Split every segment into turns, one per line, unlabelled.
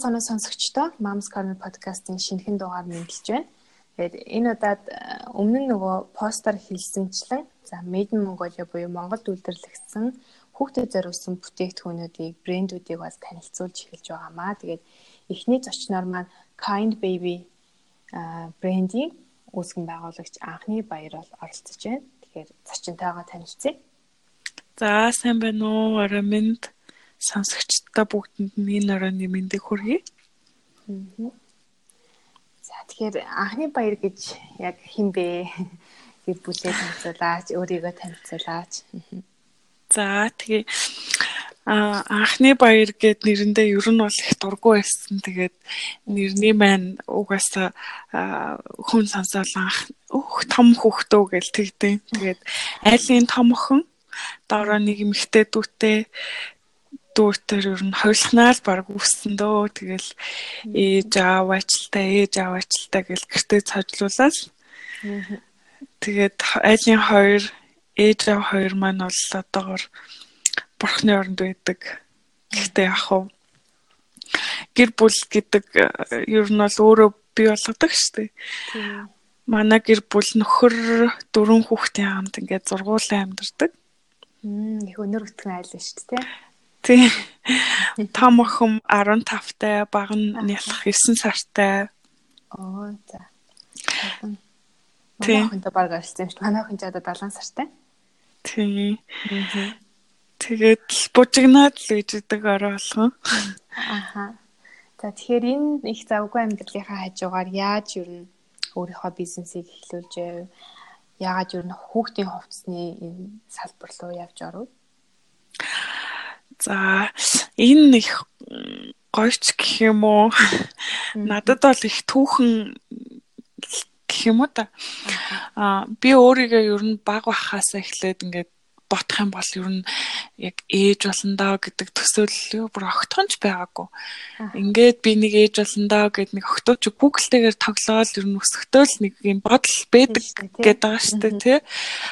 цаанаа сонсогчдоо Moms Corner podcast-ийн шинэхэн дугаар мэдлж байна. Тэгээд энэ удаад өмнө нь нөгөө постэр хэлсэнчлэн за Made in Mongolia буюу Монголд үйлдвэрлэгдсэн хүүхдэд зориулсан бүтээгдэхүүнүүдийг брэндүүдийг бас танилцуулж эхэлж байгаамаа. Тэгээд эхний зочноор маань Kind Baby брендийн үүсгэн байгуулагч анхны баяр бол оролцож байна. Тэгэхээр зочинтойгоо танилцъя.
За сайн байна уу? Орой минь сонсогчдоо бүгдэнд нь энэ оройны мэндийг хүргэе.
За тэгэхээр анхны баяр гэж яг хин бэ? Гэр бүлээ танилцуулаач, өөрийгөө танилцуулаач.
За тэгээ а анхны баяр гэд нэрэндээ ер нь бол их дургу байсан. Тэгээд нэрний маань угаасаа хүн сонсоол анх өөх том хөхтөө гэл тэгдэ. Тэгээд айлын том охин доороо нэг эмэгтэй дүүтэй дүүтэр ер нь хойлохнаа л баг үссэн дөө. Тэгэл ээж аав ажилтаа, ээж аав ажилтаа гэл гэртээ цажлуулаад. Тэгээд айлын хоёр ээж аав хоёр маань бол одоогор бурхны оронд байдаг. Гэхдээ яг хав гэр бүл гэдэг ер нь бол өөрөө бий болгодог шүү дээ. Манай гэр бүл нөхөр дөрвөн хүүхдийн хамт ингээд зургуулсан амьдардаг.
Мм их өнөр өтгөн айл шүү дээ.
Тий. Том охин 15-тай, баг нь нялх 9 сартай.
Оо за. Тий. Манайхантай баг арилсан юм шүү. Манай охин ч одоо 7 сартай.
Тий. Тэгээд бужигнаад л үйждэг орой болгон.
Аха. За тэгэхээр энэ их завгүй амьдралынхаа хажуугаар яаж юу н өөрийнхөө бизнесийг эхлүүлж яагаад юу н хүүхдийн хувцсны энэ салбар руу явж оров?
За энэ их гойч гэх юм уу? Надад бол их түүхэн гэх юм уу та. Аа би өөрийгөө ер нь баг бахаас эхлээд ингээд бодох юм бол ер нь яг ээж болондоо гэдэг төсөөлөл бүр огтхонч байгаагүй. Ингээд би нэг ээж болондоо гэд нэг огтооч Google-тэйгээр тоглоод ер нь өсөхдөө л нэг юм бодол байдаг гэдэг байгаа шүү дээ тий.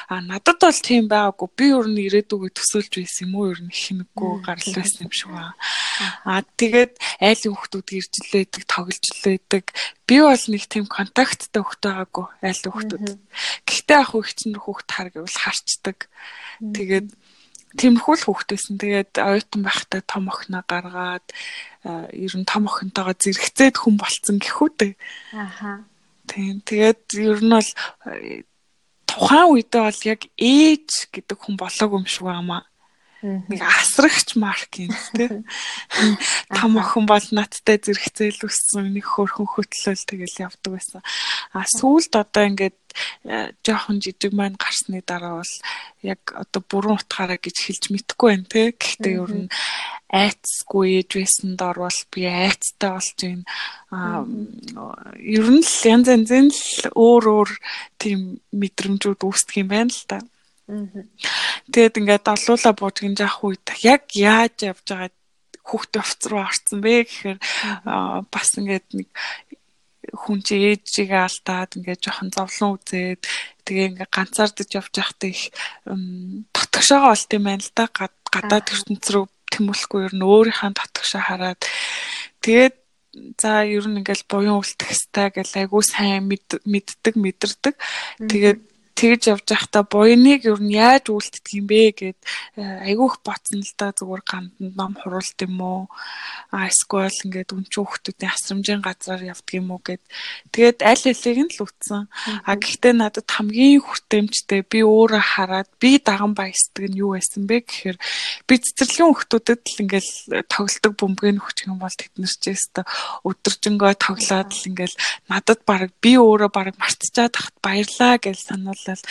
А надад бол тийм байгаагүй. Би ер нь ирээдүгөө төсөөлж байсан юм уу ер нь хинэггүй гарал байсан юм шиг байна. А тэгээд айлын хүүхдүүд ирж лээдэг, тоглож лээдэг. Би бол нэг тийм контакттай хүүхдтэй байгаагүй айлын хүүхдүүд. Гэхдээ ах хүүхд чинь хүүхд хар гэвэл харцдаг. Тэгээд тиймэрхүү л хүүхдээсэн. Тэгээд оюутан байхдаа том охиноо гаргаад ер нь том охинтойгоо зэрэгцээд хүн болцсон гэхүү дээ. Аха. Тийм. Тэгээд ер нь бол тухайн үедээ бол яг ээж гэдэг хүн болоогүй юм шиг байна нэг асрагч марк юм тий. Том охин бол надтай зэрэгцээл үссэн нэг хөөрхөн хөтлөл тэгэл явдаг байсан. А сүүлд одоо ингээд э, жоохон жижиг маань гарсны дараа бол яг одоо бүрэн утгаараа гэж хэлж мэдэхгүй байна тий. Гэхдээ ер нь айцгүй ээж байсан дор бол би айцтай болж байна. А ер нь л янз янзын л өөр өөр тийм мэдрэмжүүд үүсдэг юм байна л та. Аа Тэгээд ингээд олуула буужгийн жаах үед яг яаж явж байгаа хүүхдээ офц руу орсон бэ гэхээр бас ингээд нэг хүн чи ээжигээ алдаад ингээд жоохон зовлон үзээд тэгээ ингээд ганцаардаж явж байхдаа их дотгошоогоо олт юм байна л да. Гадаад ертөнц рүү тэмүүлэхгүй ер нь өөрийнхөө дотгошоо хараад. Тэгээд за ер нь ингээл буян үлдэх хэвээр гэл айгуу сайн мэддэг мэдэрдэг. Тэгээд тэгж явж байхдаа буйныг юу нь яаж үлддэг юм бэ? гэд э, айгүйх ботсон л да зүгээр ганданд ном хуруулт юм уу? А эсвэл ингээд үнчүү хүмүүсийн асрамжийн газар явдаг юм уу гэд. Тэгээд аль алийг нь л үтсэн. А гэхдээ надад хамгийн хүртээмжтэй би өөрөө хараад би даган баясдаг нь юу байсан бэ гэхээр би цэцэрлэгийн хүмүүстэд л ингээл тоглолдог бөмбөгийн хүч юм бол тэднэрчээс өдөржингөө тоглоод л ингээл надад баг би өөрөө баг мартчихад тахт баярлаа гэж сануул болол.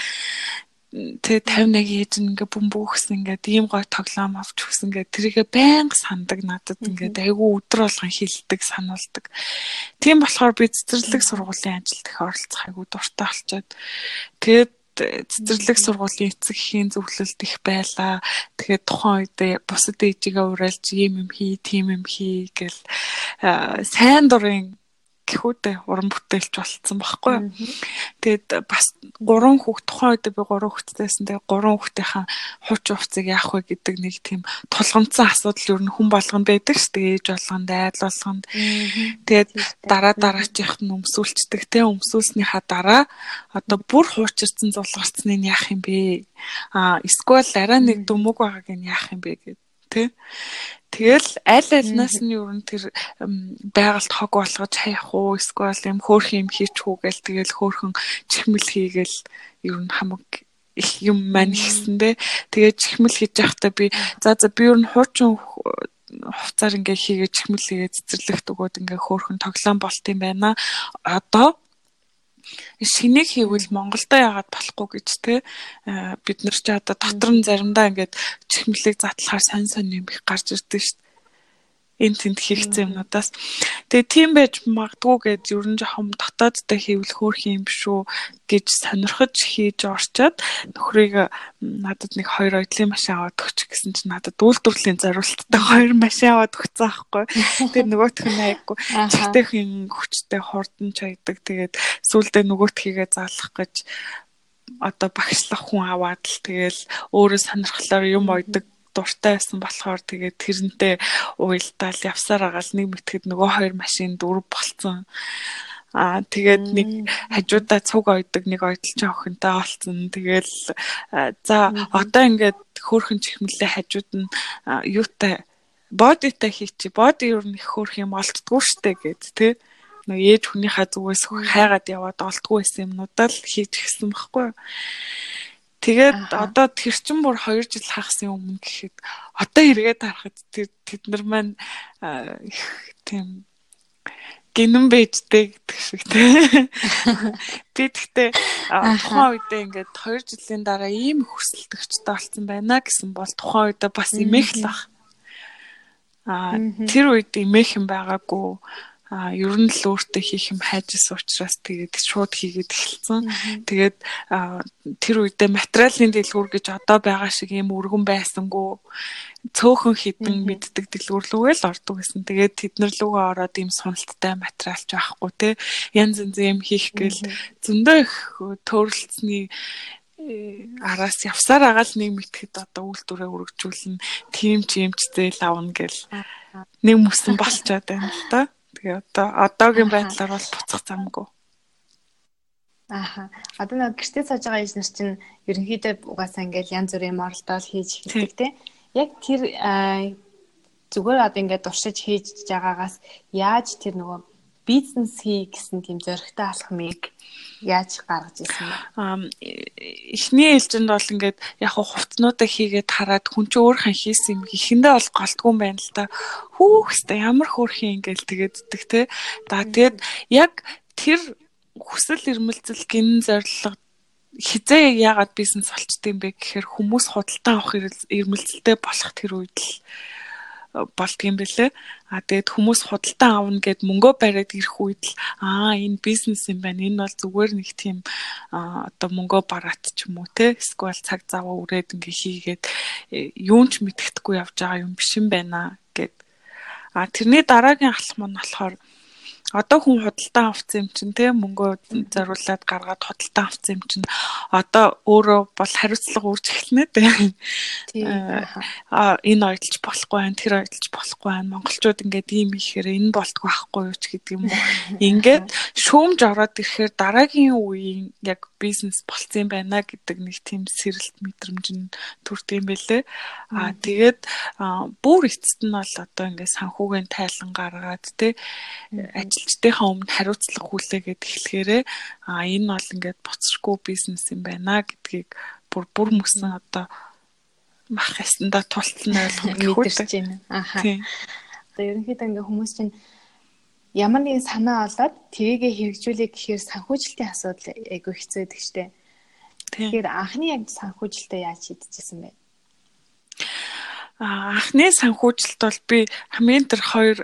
Тэгээ 51 ээж ингээ бөмбөгсөн ингээ ийм гой тоглоом авч өгсөн ингээ тэрийгэ байнга сандаг надад ингээ айгүй өдр болгон хилдэг сануулдаг. Тийм болохоор би цэцэрлэг сургуулийн ажилд их оролцох айгүй дуртай болчоод. Тэгээд цэцэрлэг сургуулийн эцэгхийн зөвлөлт их байлаа. Тэгээд тухайн үед бусад ээжигээ уриалж ийм юм хий, тийм юм хий гэл сайн дурын гэхүүдээ уран бүтээлч болцсон байхгүй юу. Тэгээд бас гурван хүүхд тухайн үед би гурван хүүхдтэйсэн. Тэгээд гурван хүүхдийнхаа хуч хувцыг яах вэ гэдэг нэг тийм тулгамдсан асуудал ер нь хүн болгонд байдаг ш. Тэгээд ээж болгонд, айл болгонд. Тэгээд дараа дараачих нь өмсүүлцдэг те өмсүүлснийхаа дараа одоо бүр хуучирсан зулгарцныг яах юм бэ? Аа эсвэл арай нэг дүмэг байгааг нь яах юм бэ гэдэг тий. Тэгэл аль альнаас нь юу н тэр байгальд хог болгож хаях уу? Эсвэл юм хөөх юм хийчихүү гээл тэгэл хөөхөн чихмэл хийгээл ер нь хамаг их юм маань ихсэндээ тэгээ чихмэл хийж байхдаа би за за би ер нь хуучин хуцаар ингээ хийгээ чихмэл хийгээ цэцэрлэгт өгөөд ингээ хөөхөн тоглоом болт юм байна. Одоо шинийг хийвэл Монголдо яагаад болохгүй гэж те бид нар ч одоо дотор нь заримдаа ингээд чихмэлийг задлахаар сонь сонь юм их гарч ирдэг шүү дээ энэ тэнд хийгцэн юмнуудаас тэгээ тийм байж магадгүй гэж ер нь жоохон дотооддоо хийвэл хөөх юм шүү гэж сонирхож хийж орчоод нөхрийг надад нэг хоёр оюутлын машин аваад өгч гэсэн чинь надад үйлдвэрлэлийн зориулттай хоёр машин аваад өгсөн аахгүй. Тэгээ нөгөөх нь айггүй чигтэйхэн хүчтэй хурдан чаядаг тэгээд сүулдэ нөгөөтхийгээ заалах гэж одоо багшлах хүн аваад л тэгэл өөрөө сонирхлоор юм ойдог дуртай байсан болохоор тэгээд тэрнтэй уйлдаал явсаар агаал нэг мэтгэд нөгөө хоёр машин дөрв болцсон. Аа тэгээд нэг хажуудаа цуг ойдог нэг ойдолч охинтой олцсон. Тэгэл за одоо ингээд хөөхөн чихмэлээ хажууд нь юутай бодитай хийчих. Боди юу нэг хөөх юм олддгүй штэ гэд тэ нэг ээж хүнийхээ зүгээс хайгаад яваад олдгүй байсан юмнуудаа л хийж гисэн баггүй. Тэгээд одоо тэр чин бүр 2 жил хагасны өмнө гэхэд одоо эргээд харахад тэр тэд нар маань тийм гинэн бэжтэй гэдэг шиг тийм. Би тэгтээ тухайн үедээ ингээд 2 жилийн дараа ийм хүсэлтэгчтэй болсон байна гэсэн бол тухайн үедээ бас имэх л баг. Аа тэр үед имэх юм байгаагүй а ер нь л өөртөө хийх юм хайжсэн учраас тэгээд шууд хийгээд эхэлсэн. Тэгээд тэр үедээ материалын дэлгүүр гэж одоо байгаа шиг юм өргөн байсангүй цөөхөн хідэн мэддэг дэлгүүрлүүгээ л ордог гэсэн. Тэгээд тэднэр лүгөө ороод ийм суналттай материалч байхгүй те. Янз янз юм хийх гээл зөндөө их төрөлцсөний э, араас явсаар агаал нэг мэтгэд одоо үйлдвэрээ үргэлжүүлнэ. Тим чимчтэй л авна гэл нэг мөсөн болчоод байна л да. Тэгээ одоо одоогийн байдлаар бол буцах замгүй.
Ааха. Одоо нэг гэртээ сууж байгаа ээж нар чинь ерөнхийдөө угаасаа ингээл янз бүрийн моралдол хийж эхэлдэг тийм. Яг тэр зүгээр одоо ингээд туршиж хийж байгаагаас яаж тэр нөгөө бизнес хий гэсэн тийм зоригтой алхмыг яаж гаргаж ирсэн бэ?
Эхний ээлжинд бол ингээд яг хувцнуудаа хийгээд хараад хүн чинь өөрхөн хийсэн юм ихэндээ бол голдгүй юм байна л та. Хүүхстэй ямар хөөрхөн ингээд тэгээддэг те. За тэгээд яг тэр хүсэл эрмэлзэл гин зорилго хизээ яагаад бизнес болчтой юм бэ гэхээр хүмүүс худалдан авах эрмэлзэлтэй болох тэр үед л болдгийм бэлээ. А тэгээд хүмүүс худалдан авна гэд мөнгөө бариад ирэх үед л аа энэ бизнес юм байна. Энэ бол зүгээр нэг тийм одоо мөнгөө бараат ч юм уу те. Эсвэл цаг заваа үрээд ингээ хийгээд э, юунч мэддэхгүй явж байгаа юм биш юм байна гэд. А тэрний дараагийн алхам нь болохоор одоо хүн худалдан авсан юм чинь тийм мөнгөө зориулаад гаргаад худалдан авсан юм чинь одоо өөрөө бол хариуцлага үүрч эхэлнэ тийм аа энэ ойдолж болохгүй байх тэр ойдолж болохгүй байх монголчууд ингээд ийм ихээр энэ болтгүй байхгүй юу ч гэдэг юм уу. Ингээд шүүмж ороод ирэхээр дараагийн үеийн яг бизнес болцсон байна гэдэг нэг тийм сэрэлт мэдрэмж нь төрдөг юм бэлээ аа тэгээд бүр эцэст нь бол одоо ингээд санхүүгийн тайлан гаргаад тийм ажилчдынхаа өмнө хариуцлага хүлээгээд эхлэхээрээ а энэ бол ингээд буцшгүй бизнес юм байна гэдгийг бүр бүр мөсөн одоо мах ясандаа тултал нь ойлгох
мэдэрч байна. Аха. Одоо ерөнхийдөө ингээ хүмүүс чинь ямар нэгэн санаа олоод тэрийгэ хэрэгжүүлэх гэхээр санхүүжилтийн асуудал айгүй хэцүү байдаг штэ. Тэгэхээр анхны яг санхүүжилтээ яаж шийдэжсэн бэ?
Анхны санхүүжилт бол би хамгийн тэр хоёр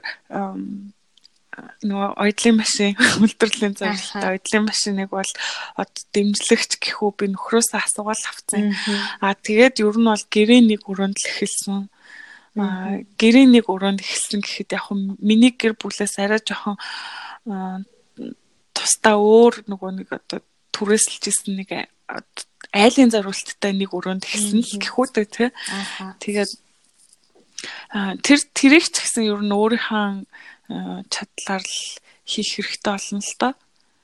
нөгөө ойдлын машин үйлдвэрлэлийн зорилготой ойдлын машиныг бол одоо дэмжлэгч гэхүү би нөхрөөсөө асуугаал авсан. Аа тэгээд ер нь бол гэрээ нэг өрөөнд л эхэлсэн. Аа гэрээ нэг өрөөнд эхэлсэн гэхэд яг миний гэр бүлээс арай жоохон тусдаа өөр нөгөө нэг одоо түрээсэлж исэн нэг айлын зориулттай нэг өрөөнд хэлсэн л гэхүүдээ тий. Тэгээд тэр тэрийг ч гэсэн ер нь өөрийнхөө чадлаар л хийх хэрэгтэй болно л доо.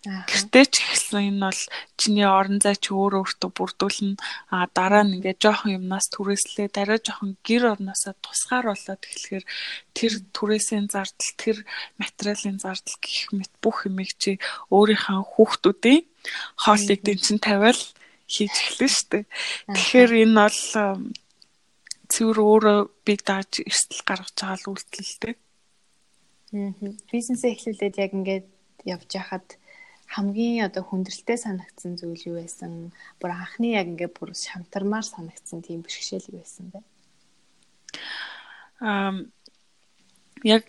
Гэртээ ч ихсэн энэ бол чиний орон зай чи өөр өөртөө бүрдүүлнэ. А дараа нь ингээд жоохон юмнаас түрээслээ дараа жоохон гэр орноосоо тусгааруулаад эхлэхээр тэр түрээсийн зардал тэр материалын зардал гэх мэт бүх юмыг чи өөрийнхөө хүүхдүүдийн хоолыг дэнчин тавиал хийж эхлэн штэ. Тэгэхээр энэ бол цэвэр өөрөө би дааж эрсдэл гаргаж байгаа л үйлдэлтэй.
Аа. Бизнесээ эхлүүлээд яг ингээд явж хахад хамгийн одоо хүндрэлтэй санагдсан зүйл юу байсан? Бүр анхны яг ингээд бүр шамтармаар санагдсан тийм бэрхшээл юу байсан бэ?
Аа яг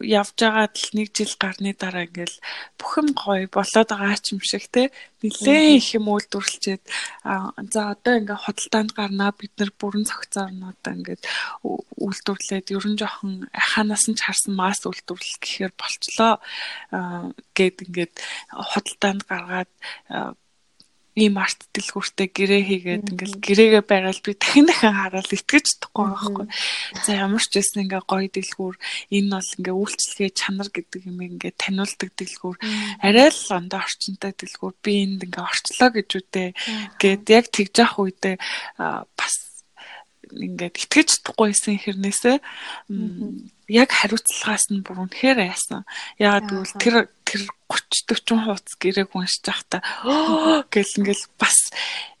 явж байгаад л нэг жил гарны дараа ингээл бүх юм гоё болоод байгаа ч юм шиг те нилээн их юм үйлдвэрлэчээд за одоо ингээ худалдаанд гарнаа бид нар бүрэн цогцоорнуудаа ингээд үйлдвэрлээд ер нь жоохон ханаас нь ч харсан масс үйлдвэрлэл гэхээр болчлоо. Гэд ингээд худалдаанд гаргаад ийм арт дэлгүүртэй гэрээ хийгээд ингээл гэрээгээ байгаад би дахин дахин хараад итгэж чадахгүй байхгүй. За ямар ч байсан ингээ гоё дэлгүүр энэ бол ингээ үйлчлэгээ чанар гэдэг юм ингээ таниулдаг дэлгүүр. Арай л ондоо орчинтай дэлгүүр. Би энд ингээ орчлоо гэж үдээ гээд яг тэгж явах үедээ бас ингээд итгэж чадахгүйсэн хэрнээсээ яг хариуцлагаас нь бүр үнэхээр айсан. Яагаад гэвэл тэр тэр 30 40 хуудас гэрээг уншиж байхдаа гэл ингээл бас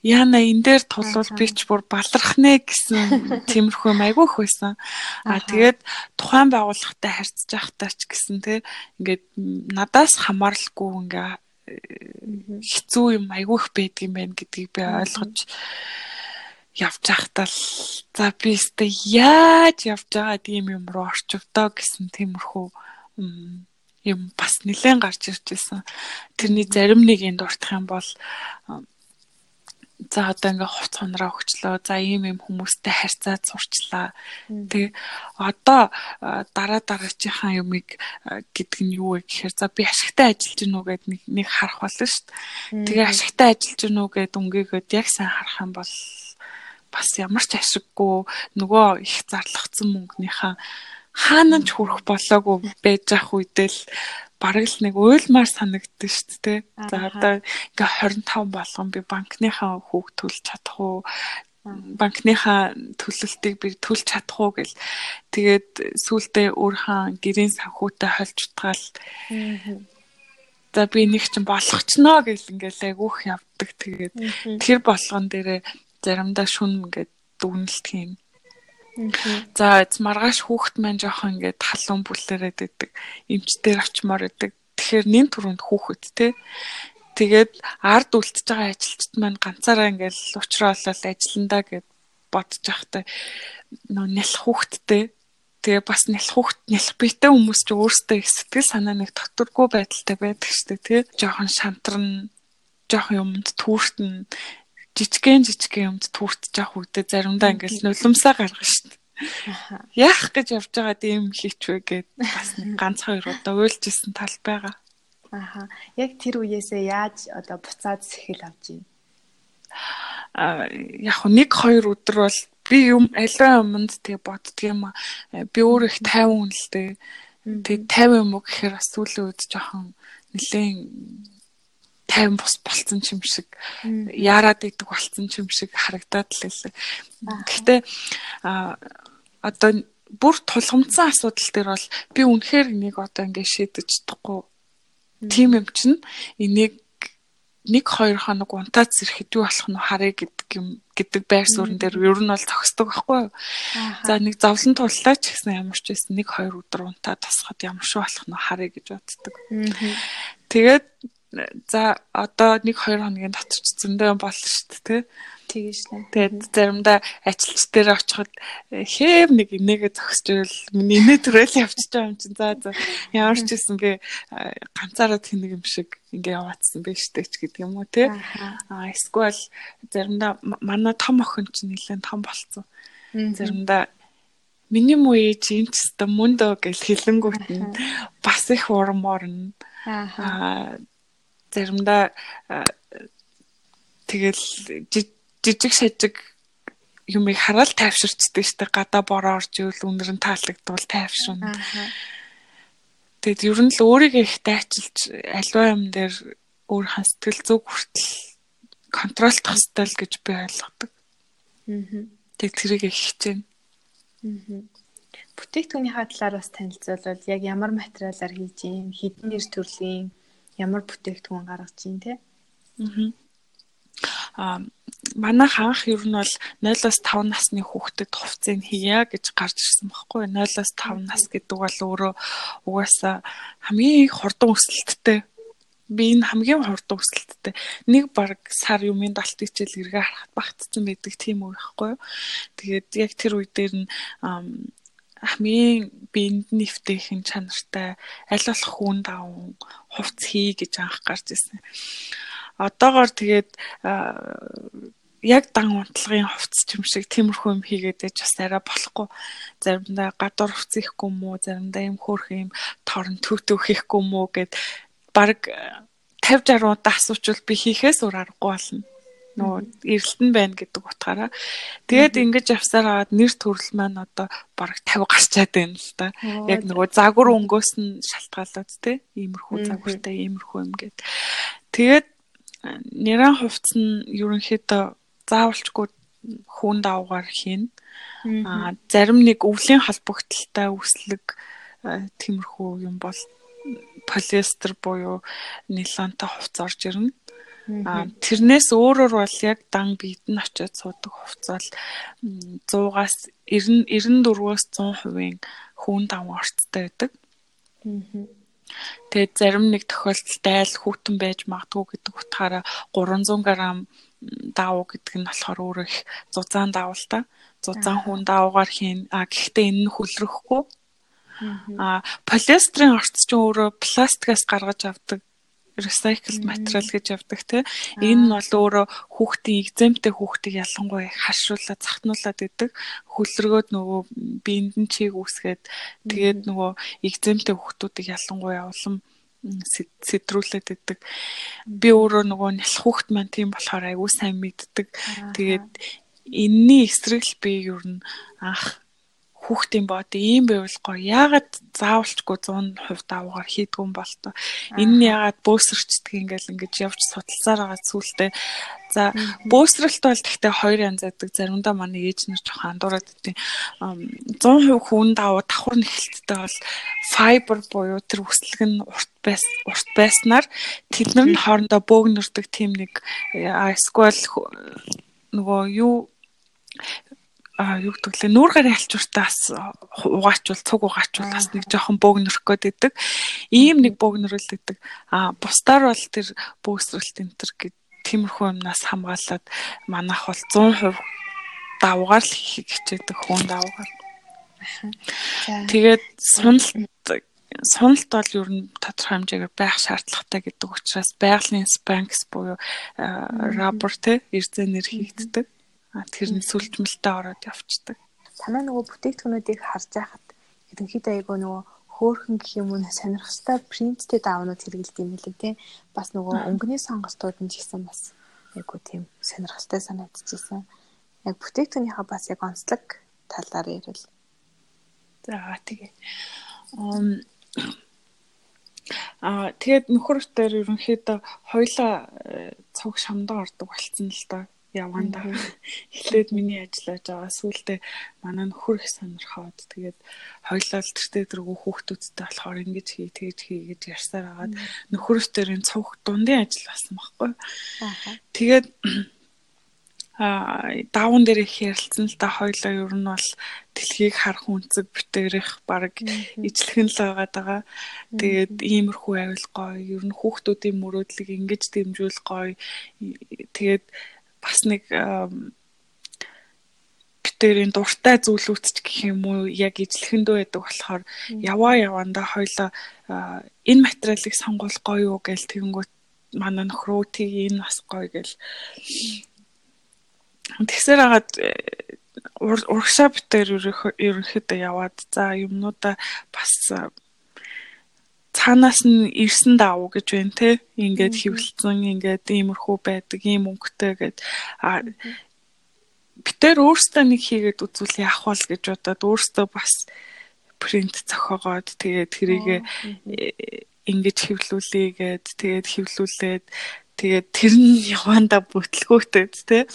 яана энэ дээр тулвал би ч бүр баларх нэ гэсэн тиймэрхүү айгүйх байсан. А тэгээд тухайн байгууллагатай харьцаж байхдаа ч гэсэн те ингээд надаас хамааралгүй ингээ хэцүү юм айгүйх байдаг юм байна гэдгийг би ойлгож явж байхдаа за би өстэй яаж явж байгаа тийм юм руу орчвдоо гэсэн тиймэрхүү юм бас нэлээд гарч ирж байсан. Тэрний зарим нэг энд дуртах юм бол за одоо ингээ хувц хонороо өгчлөө. За ийм ийм хүмүүстэй харьцаад сурчлаа. Тэг одоо дараа дараачийнхаа юмыг гэдэг нь юу вэ гэхээр за би ашигтай ажиллаж гинүү гэд нэг нэг харах болно шүү дээ. Тэгээ ашигтай ажиллаж гинүү гэд өнгөөгөөд яг сайн харах юм бол бас ямар ч ашиггүй нөгөө их зарлагдсан мөнгөнийхаа хаана ч хүрэх болоогүй байж ах үедэл бараг л нэг уйлмаар санагддаг шүү дээ. За одоо ингээ 25 болгон би банкныхаа хүүг төлж чадах уу? банкныхаа төлөлтийг би төлж чадах уу гэл. Тэгээд сүултээ өөрхөн гэрийн санхүүтэй холж утгаал. За би нэг ч нөө гэл ингээл айгүйх явдаг. Тэгээд тэр болгон дээрээ заримдаа шүн ингээд дүгнэлт хийн. За маргааш хүүхэд маань жоохон ингээд халуун бүлээрээд идэг. Эмчтэр очимоор идэг. Тэгэхээр нин түрүүнд хүүхэд те. Тэгээд ард үлдчихэж байгаа ажилчид маань ганцаараа ингээд уучраалал ажилландаа гэд бодож байхдаа нөө нялх хүүхэдтэй тэгээ бас нялх хүүхд нялх биетэй хүмүүс ч өөрсдөө их сэтгэл санаа нэг докторгүй байдалтай байдаг шүү дээ тий. Жохон шантарна, жохон юмд түүртэн жижигэн жижигэн юмд түүртж явах үедээ заримдаа ингээл нулимсаа гаргана шүү дээ. Яах гэж явж байгаа юм хийч вэ гэд бас ганц хоёр удаа уйлжсэн тал байгаа.
Аха. Яг тэр үеэсээ яаж одоо буцаад сэхэл авч юм?
А яг нэг хоёр өдөр бол би юм аливаа юмд тэгээ боддгийм би өөр их тайван л дээ. Тэгээ тайван юм уу гэхээр бас сүүлийн үед жоохон нэлээд тайван бус болцсон юм шиг яарад идэг болцсон юм шиг харагдаад л байлаа. Гэхдээ одоо бүр тулгамдсан асуудал дээр бол би үнэхээр энийг одоо ингээд шийдэж чадахгүй. Тим юм чинь энийг нэг хоёр хоног унтаад зэрхэд юу болох нь харъя гэдэг юм гэдэг байр суурин дээр ер нь бол зогсдог байхгүй юу. За нэг зовлон туллаа ч гэсэн ямар ч байсан нэг хоёр өдөр унтаад тасхад ямар шүү болох нь харъя гэж боддог. Тэгээд за одоо 1 2 хоногийн дотор ч зөндөө болно шүү дээ тий.
Тэгэж нэ.
Тэгээд заримдаа ажилч дээр очиход хээв нэг инээгээ зогсож байвал миний инээ төрөл явчихж байгаа юм чинь за за ямар ч гэсэн гээ ганцаараа тэнэг юм шиг ингээ яваадсан байж тээ ч гэдэг юм уу тий. Аа эсвэл заримдаа манай том охин чинь нэлээд том болцсон. Заримдаа миний муу ээж энэ ч гэсэн мөндөө гэж хэлэнгүүт нь бас их урмаар нь аа заримдаа тэгэл жижиг шажиг юмыг хараад тайвширчдаг штэ гадаа бороо орж ивэл үнэр нь таалагдвал тайвширна. Тэгэд ер нь л өөрийгөө их дайчилж аливаа юм дээр өөр хан сэтгэл зүг хүртэл контролдох хэрэгтэй л гэж би ойлгодог. Аа. Тэг тэрийг их хичээнэ.
Аа. Бүтээгдэхүүнийхаа талаар бас танилцуулбал яг ямар материалаар хийж юм, хэдэн нэр төрлийн ямар бүтээгдэхүүн гаргаж чинь те. Аа.
Манай хаанх ер нь бол 0-аас 5 насны хүүхдэд хувцсыг хийя гэж гарч ирсэн байхгүй 0-аас 5 нас гэдэг бол өөрөө угаасаа хамгийн их хурдан өсөлттэй. Би энэ хамгийн хурдан өсөлттэй. Нэг баг сар юмын далт хичээл эргээ харахад багтсан байдаг тийм үү байхгүй тэгээд яг тэр үе дээр нь хамгийн биед нэвтэйхэн чанартай аль болох хүн даван хувц хий гэж анх гарч ирсэн одоогоор тэгээд яг дан унтлагын хувцс юм шиг тиймэрхүү юм хийгээд байж бас арай болохгүй. Заримдаа гадуур хувцс ихгүй юм уу, заримдаа юм хөөх юм торон төвтөв хийхгүй юм уу гэд баг 50 60 удаа асуучвал би хийхээс өөр аргагүй болно. Нөгөө эрэлтэн байна гэдэг утгаараа. Тэгээд ингэж явсаар аваад нэр төрөл маань одоо бараг 50 гарчаад байна л да. Яг нөгөө загвар өнгөөс нь шалтгаалаад те. Иймэрхүү загвартай иймэрхүү юм гээд. Тэгээд нэрэн хувцс нь ерөнхийдөө заавалчгүй хүн давгаар хийн. Аа зарим нэг өвлийн холбогдлолтой үслэг тиймэрхүү юм бол полиэстер буюу нилонтой хувц орж ирнэ. А тэрнээс өөрөөр бол яг дан биед нь очиод суудаг хувц бол 100-аас 90 94-өөс 100% хүүн даван орцтой байдаг. Тэгээд зарим нэг тохиолдолд айл хүүтэн байж магадгүй гэдэг утгаараа 300 г даав гэдэг нь болохоор өөр их зузаан даавал та. Зузаан хүн даавгаар хийн. А гэхдээ энэ нь хүлрэхгүй. А полиэстрийн орц чинь өөрөө пластикаас гаргаж авдаг recycled материал гэж явдаг те. Энэ нь бол өөрөө хүүхдийн экземтэй хүүхдийг ялангуяа харшуулаад захтнуулаад идэг. Хөлргөөд нөгөө биенд нь чийг үсгээд тэгээд нөгөө экземтэй хүүхдүүдийг ялангуяа улам сэтрүүлээд идэг. Би өөрөө нөгөө нялх хүүхд маань тийм болохоор айгүй сайн мэддэг. Тэгээд энэний эсрэг л би ер нь анх хүүхдийн бод ийм байвал гоё. Яагаад заавалчгүй 100% даваагаар хийдгүй юм бол тоо. Энэ нь яагаад бөөсөрчдөг ингээл ингэж явж судалсаар байгаа зүйлтэй. За бөөсрэлт бол гэхдээ хоёр янз байдаг. Заримдаа манай ээж нар жоохон андуураад идэв. 100% хүн даваа давхар нэхэлттэй бол файбер буюу тэр үслэг нь урт байс урт байснаар тэд нар нь хоорондоо бөөгнөрдөг тийм нэг эсвэл нөгөө юу а юу гэдэг лээ нүүр гарын алчууртаас угаачвал цуг угаачвал бас нэг жоохон бөөгнөрөх гээд. Ийм нэг бөөгнөрөл идэг. А бусдаар бол тэр бөөсрэлт энэ төр гэд тиймэрхүү юмнаас хамгаалаад манайх бол 100% давгаар л хийх хичээдэг хүн давгаар. Тэгээд суналт суналт бол ер нь тодорхой хэмжээгээр байх шаардлагатай гэдэг учраас байгалийн спанкс буюу рабор те эрзэнээр хийгддэг. Тэр нь сүлжмэлтэй ороод явцдаг.
Танаа нөгөө бүтээгдэхүүнүүдийг харж байхад ерөнхийдөө айгөө нөгөө хөөхөн гэх юм уу сонирхолтой принттэй даавнууд хэрэгэлдэг юм лээ тий. Бас нөгөө өнгөний сонголтууд нь ч гэсэн бас айгөө тийм сонирхолтой санагдчихсан. Яг бүтээгдэхүүнийхээ бас яг онцлог талаар ярил.
За тэгээ. Аа тэгээд нөхөртөө ерөнхийдөө хоёлаа э, цог шамдаа ордог болцсон л доо яванда эхлээд миний ажиллаж байгаа сүултээ манай нөхөр их сонирхоод тэгээд хоёлаа л тэртээ дэргүү хүүхдүүдтэй болохоор ингэж хий тэгж хий гэж ярьсаар агаад нөхөрөөр энэ цавх дундын ажил болсон байхгүй. Тэгээд а даван дээр их ярилцсан л да хоёлаа ер нь бол дэлхийг харах үнцэг битэрэх баг ижлэхэн л байгаад байгаа. Тэгээд иймэрхүү авил гоё. Ер нь хүүхдүүдийн мөрөөдлийг ингэж дэмжүүл гоё. Тэгээд бас нэг битэрийн дуртай зүйлүүц гэх юм уу? Яг ижлэхэндөө байдаг болохоор яваа явандаа хоёлаа энэ материалыг сонгол гоё юу гэл тэгэнгүүт манай нөхрөө тийг энэ бас гоё гэл. Тэгсээр хагаад урагшаа битээр ерөнхийдөө яваад за юмнуудаа бас цаанаас нь ирсэн даав гэж байна те. Ингээд хөвлөцөн ингээд иймэрхүү байдаг ийм өнгөтэй гэд. А битээр өөртөө нэг хийгээд үзүүл яах вэ гэж бодоод өөртөө бас принт зохиогоод тэгээд тэрийг ингэж хөвлүүлээгээд тэгээд хөвлүүлээд тэгээд тэр нь яванда бүтлгүүхтэй тий.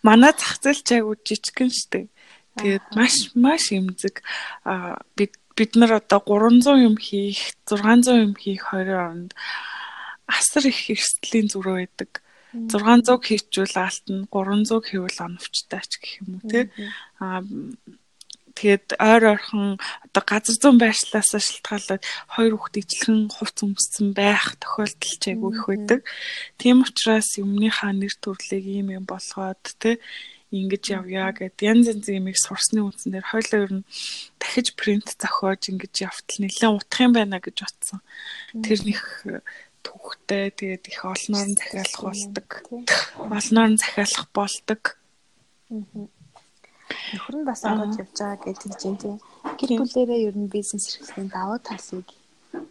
Манай зах зээл ч айгу жижигхэн штэ. Тэгээд маш маш эмзэг. Бид бид нар одоо 300 юм хийх 600 юм хийх 20 онд асар их эрсдлийн зүрөө байдаг. 600 хийчүүл алт нь 300 хийвэл оновчтой ч гэх юм уу тий. А тэгээд ойр ойрхон одоо газар зүүн байршлаас шалтгаалаад хоёр хүүхд ижилхэн хувц өмссөн байх тохиолдол ч айгүй их байдаг. Тийм учраас юмныхаа нэр төрлийг ийм юм болгоод тий ингэж явъя гэд янз янз юмыг сурсны үндсээр хойлоо ер нь дахиж принт зохиож ингэж явтал нэлээд утах юм байна гэж бодсон. Тэр них түүхтэй тэгээд их олноор нь захиалах болдог. Олноор нь захиалах болдог.
Нөхөр нь бас ороод явж байгаа гэж хэлж байна тийм. Гэр бүлэрээ ер нь бизнес эрхлэлийн давуу талыг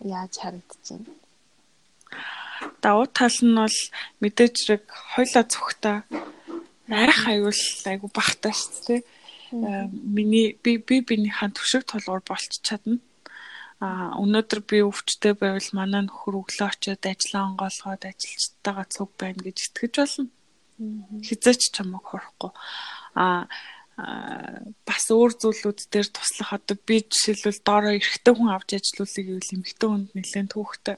яаж харагдаж байна?
Давуу тал нь бол мэдээж хэрэг хойлоо зүхтаа айх аюул айгу багтаа шүү дээ. Миний би би биенийхэн төшөг толгуур болч чадна. А өнөөдөр би өвчтэй байвал манай нөхөр өглөө очиод ажиллаа онгоолгоод ажилчтайгаа цуг байна гэж итгэж болно. Хизээч чамайг хорохгүй. А бас өөр зүйлүүд дээр туслах одоо би жишээлбэл доороо эрэгтэй хүн авч ажиллуулъя гэвэл эмэгтэй хүнд нэлээд түүхтэй.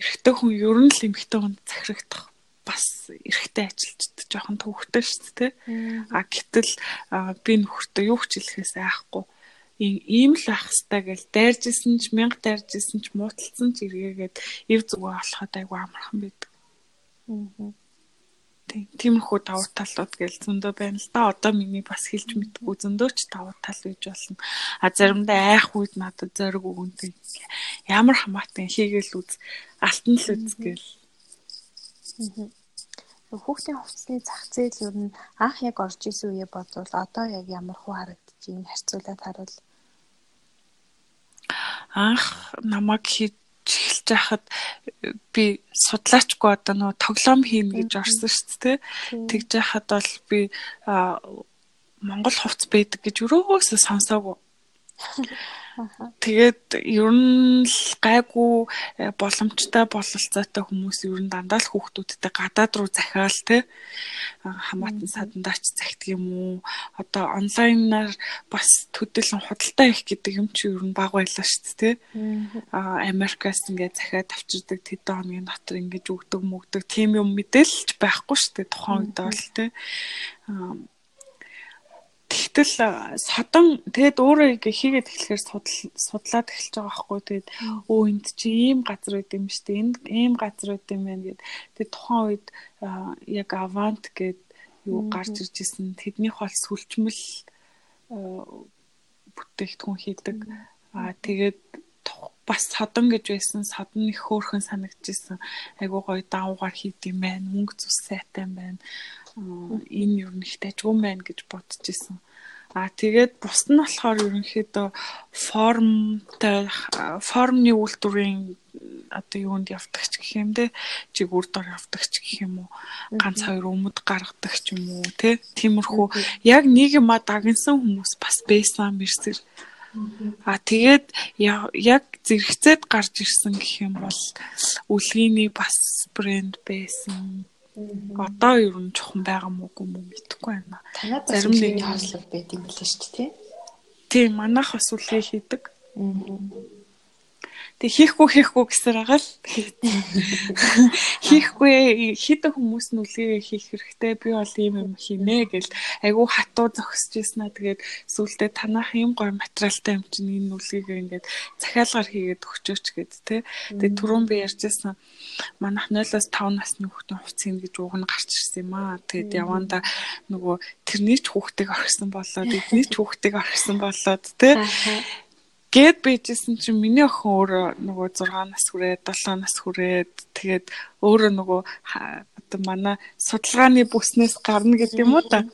Эрэгтэй хүн ер нь л эмэгтэй хүнд захирагдах бас эрэгтэй ажилчд жоохон түүхтэй шүү дээ. А гэтэл би нөхөртөө юу ч хэлэхээс айхгүй ийм л байх хэвээр гэл дайржсэн ч мянга дайржсэн ч мууталсан ч эргээгээд ив зүгөө олоход айгүй амархан байдаг. Аа. Тиймэрхүү давуу талууд гэл зөндөө байна л да. Одоо миний бас хэлж мэдгүй зөндөө ч давуу тал гэж болно. А заримдаа айх үед надад зориг өгөнтэй. Ямар хамаатай хийгээл үз. Алтан л үз гэл.
Хүүхдийн хувцсны зах зээл ер нь анх яг орж исэн үе бодвол одоо яг ямар хөө харагдаж байна? Харьцуулаад харуул.
Анх намайг хийж эхэлж байхад би судлаачгүй одоо нөгөө тоглоом хийнэ гэж орсон шүү дээ. Тэгж яхад бол би Монгол хувцс байдаг гэж өрөөгөөсөө сонсоогүй. Тэгээд ер нь л гайгүй э, боломжтой бололцоотой хүмүүс ер нь дандаа л хүүхдүүдтэй гадаад руу захиал те хамаатан садандаач захидаг юм уу? Одоо онлайнаар бас төдийлөн худалдаа их гэдэг юм чи ер нь баг байлаа шүү дээ те Америкаас ингээд захиад авчирдаг тэдэн хоногийн дотор ингээд өгдөг мөгдөг тийм юм мэдээлж байхгүй шүү дээ тухайн үед бол те Тэгтэл содон тэгэд өөрөө хийгээд эхлэхээр судлаад эхэлж байгаа байхгүй. Тэгэд өө энд чи ийм газар байд юм штэ энд ийм газар байд юм байна гэд. Тэг тухайн үед яг авант гэд юу гарч ирж исэн. Тэднийх бол сүлжмэл бүтээгдэхүүн хийдэг. Аа тэгээд бас содон гэж байсан. Содон их хөөрхөн санагдчихсэн айгуу гоё даавгаар хийд юм байна. Мөнгө зүс сайтай юм байна энэ юу нэг тажгүй байна гэж бодож исэн. А тэгээд бус нь болохоор ерөнхийдөө формтой формны үйлдвэрийн одоо юунд явдагч гэх юм те чиг үр дор явдагч гэх юм уу ганц хоёр өмд гаргадаг ч юм уу те. Тиймэрхүү яг нэг юма дагнсан хүмүүс бас байсан мэрсэр А тэгээд яг зэрэгцээд гарч ирсэн гэх юм бол үлгийний бас брэнд байсан Одоо ер нь жоохон байгаа мөгүй мүү мэдэхгүй байна.
Танад зарим нэг хаалт байт юм билээ шүү дээ тий.
Тийм манайх бас үлээ хийдэг. Аа Тэг хийхгүй хийхгүй гэсээр байгаа л. Хийхгүй хитэн хүмүүс нь үлгээ хийх хэрэгтэй? Би бол ийм юм хийнэ гэл айгүй хатуу зогсож ирсэн аа тэгээд сүултээ танах ийм гоё материалтай юм чинь энэ үлгийг ингээд захиалгаар хийгээд өгчөөч гэд тэ. Тэгээд түрүүн би ярьжсэн манайх 0-оос 5 насны хүүхдийн хувц хийнэ гэж уг нь гарч ирсэн юм аа. Тэгээд яванда нөгөө тэрний ч хүүхдийг орхисон болоод эдний ч хүүхдийг орхисон болоод тэ Гэт бийжсэн чинь миний охин өөрөө нөгөө 6 нас хүрээд 7 нас хүрээд тэгээд өөрөө нөгөө одоо манай судалгааны бүснээс гарна гэдэг юм уу та.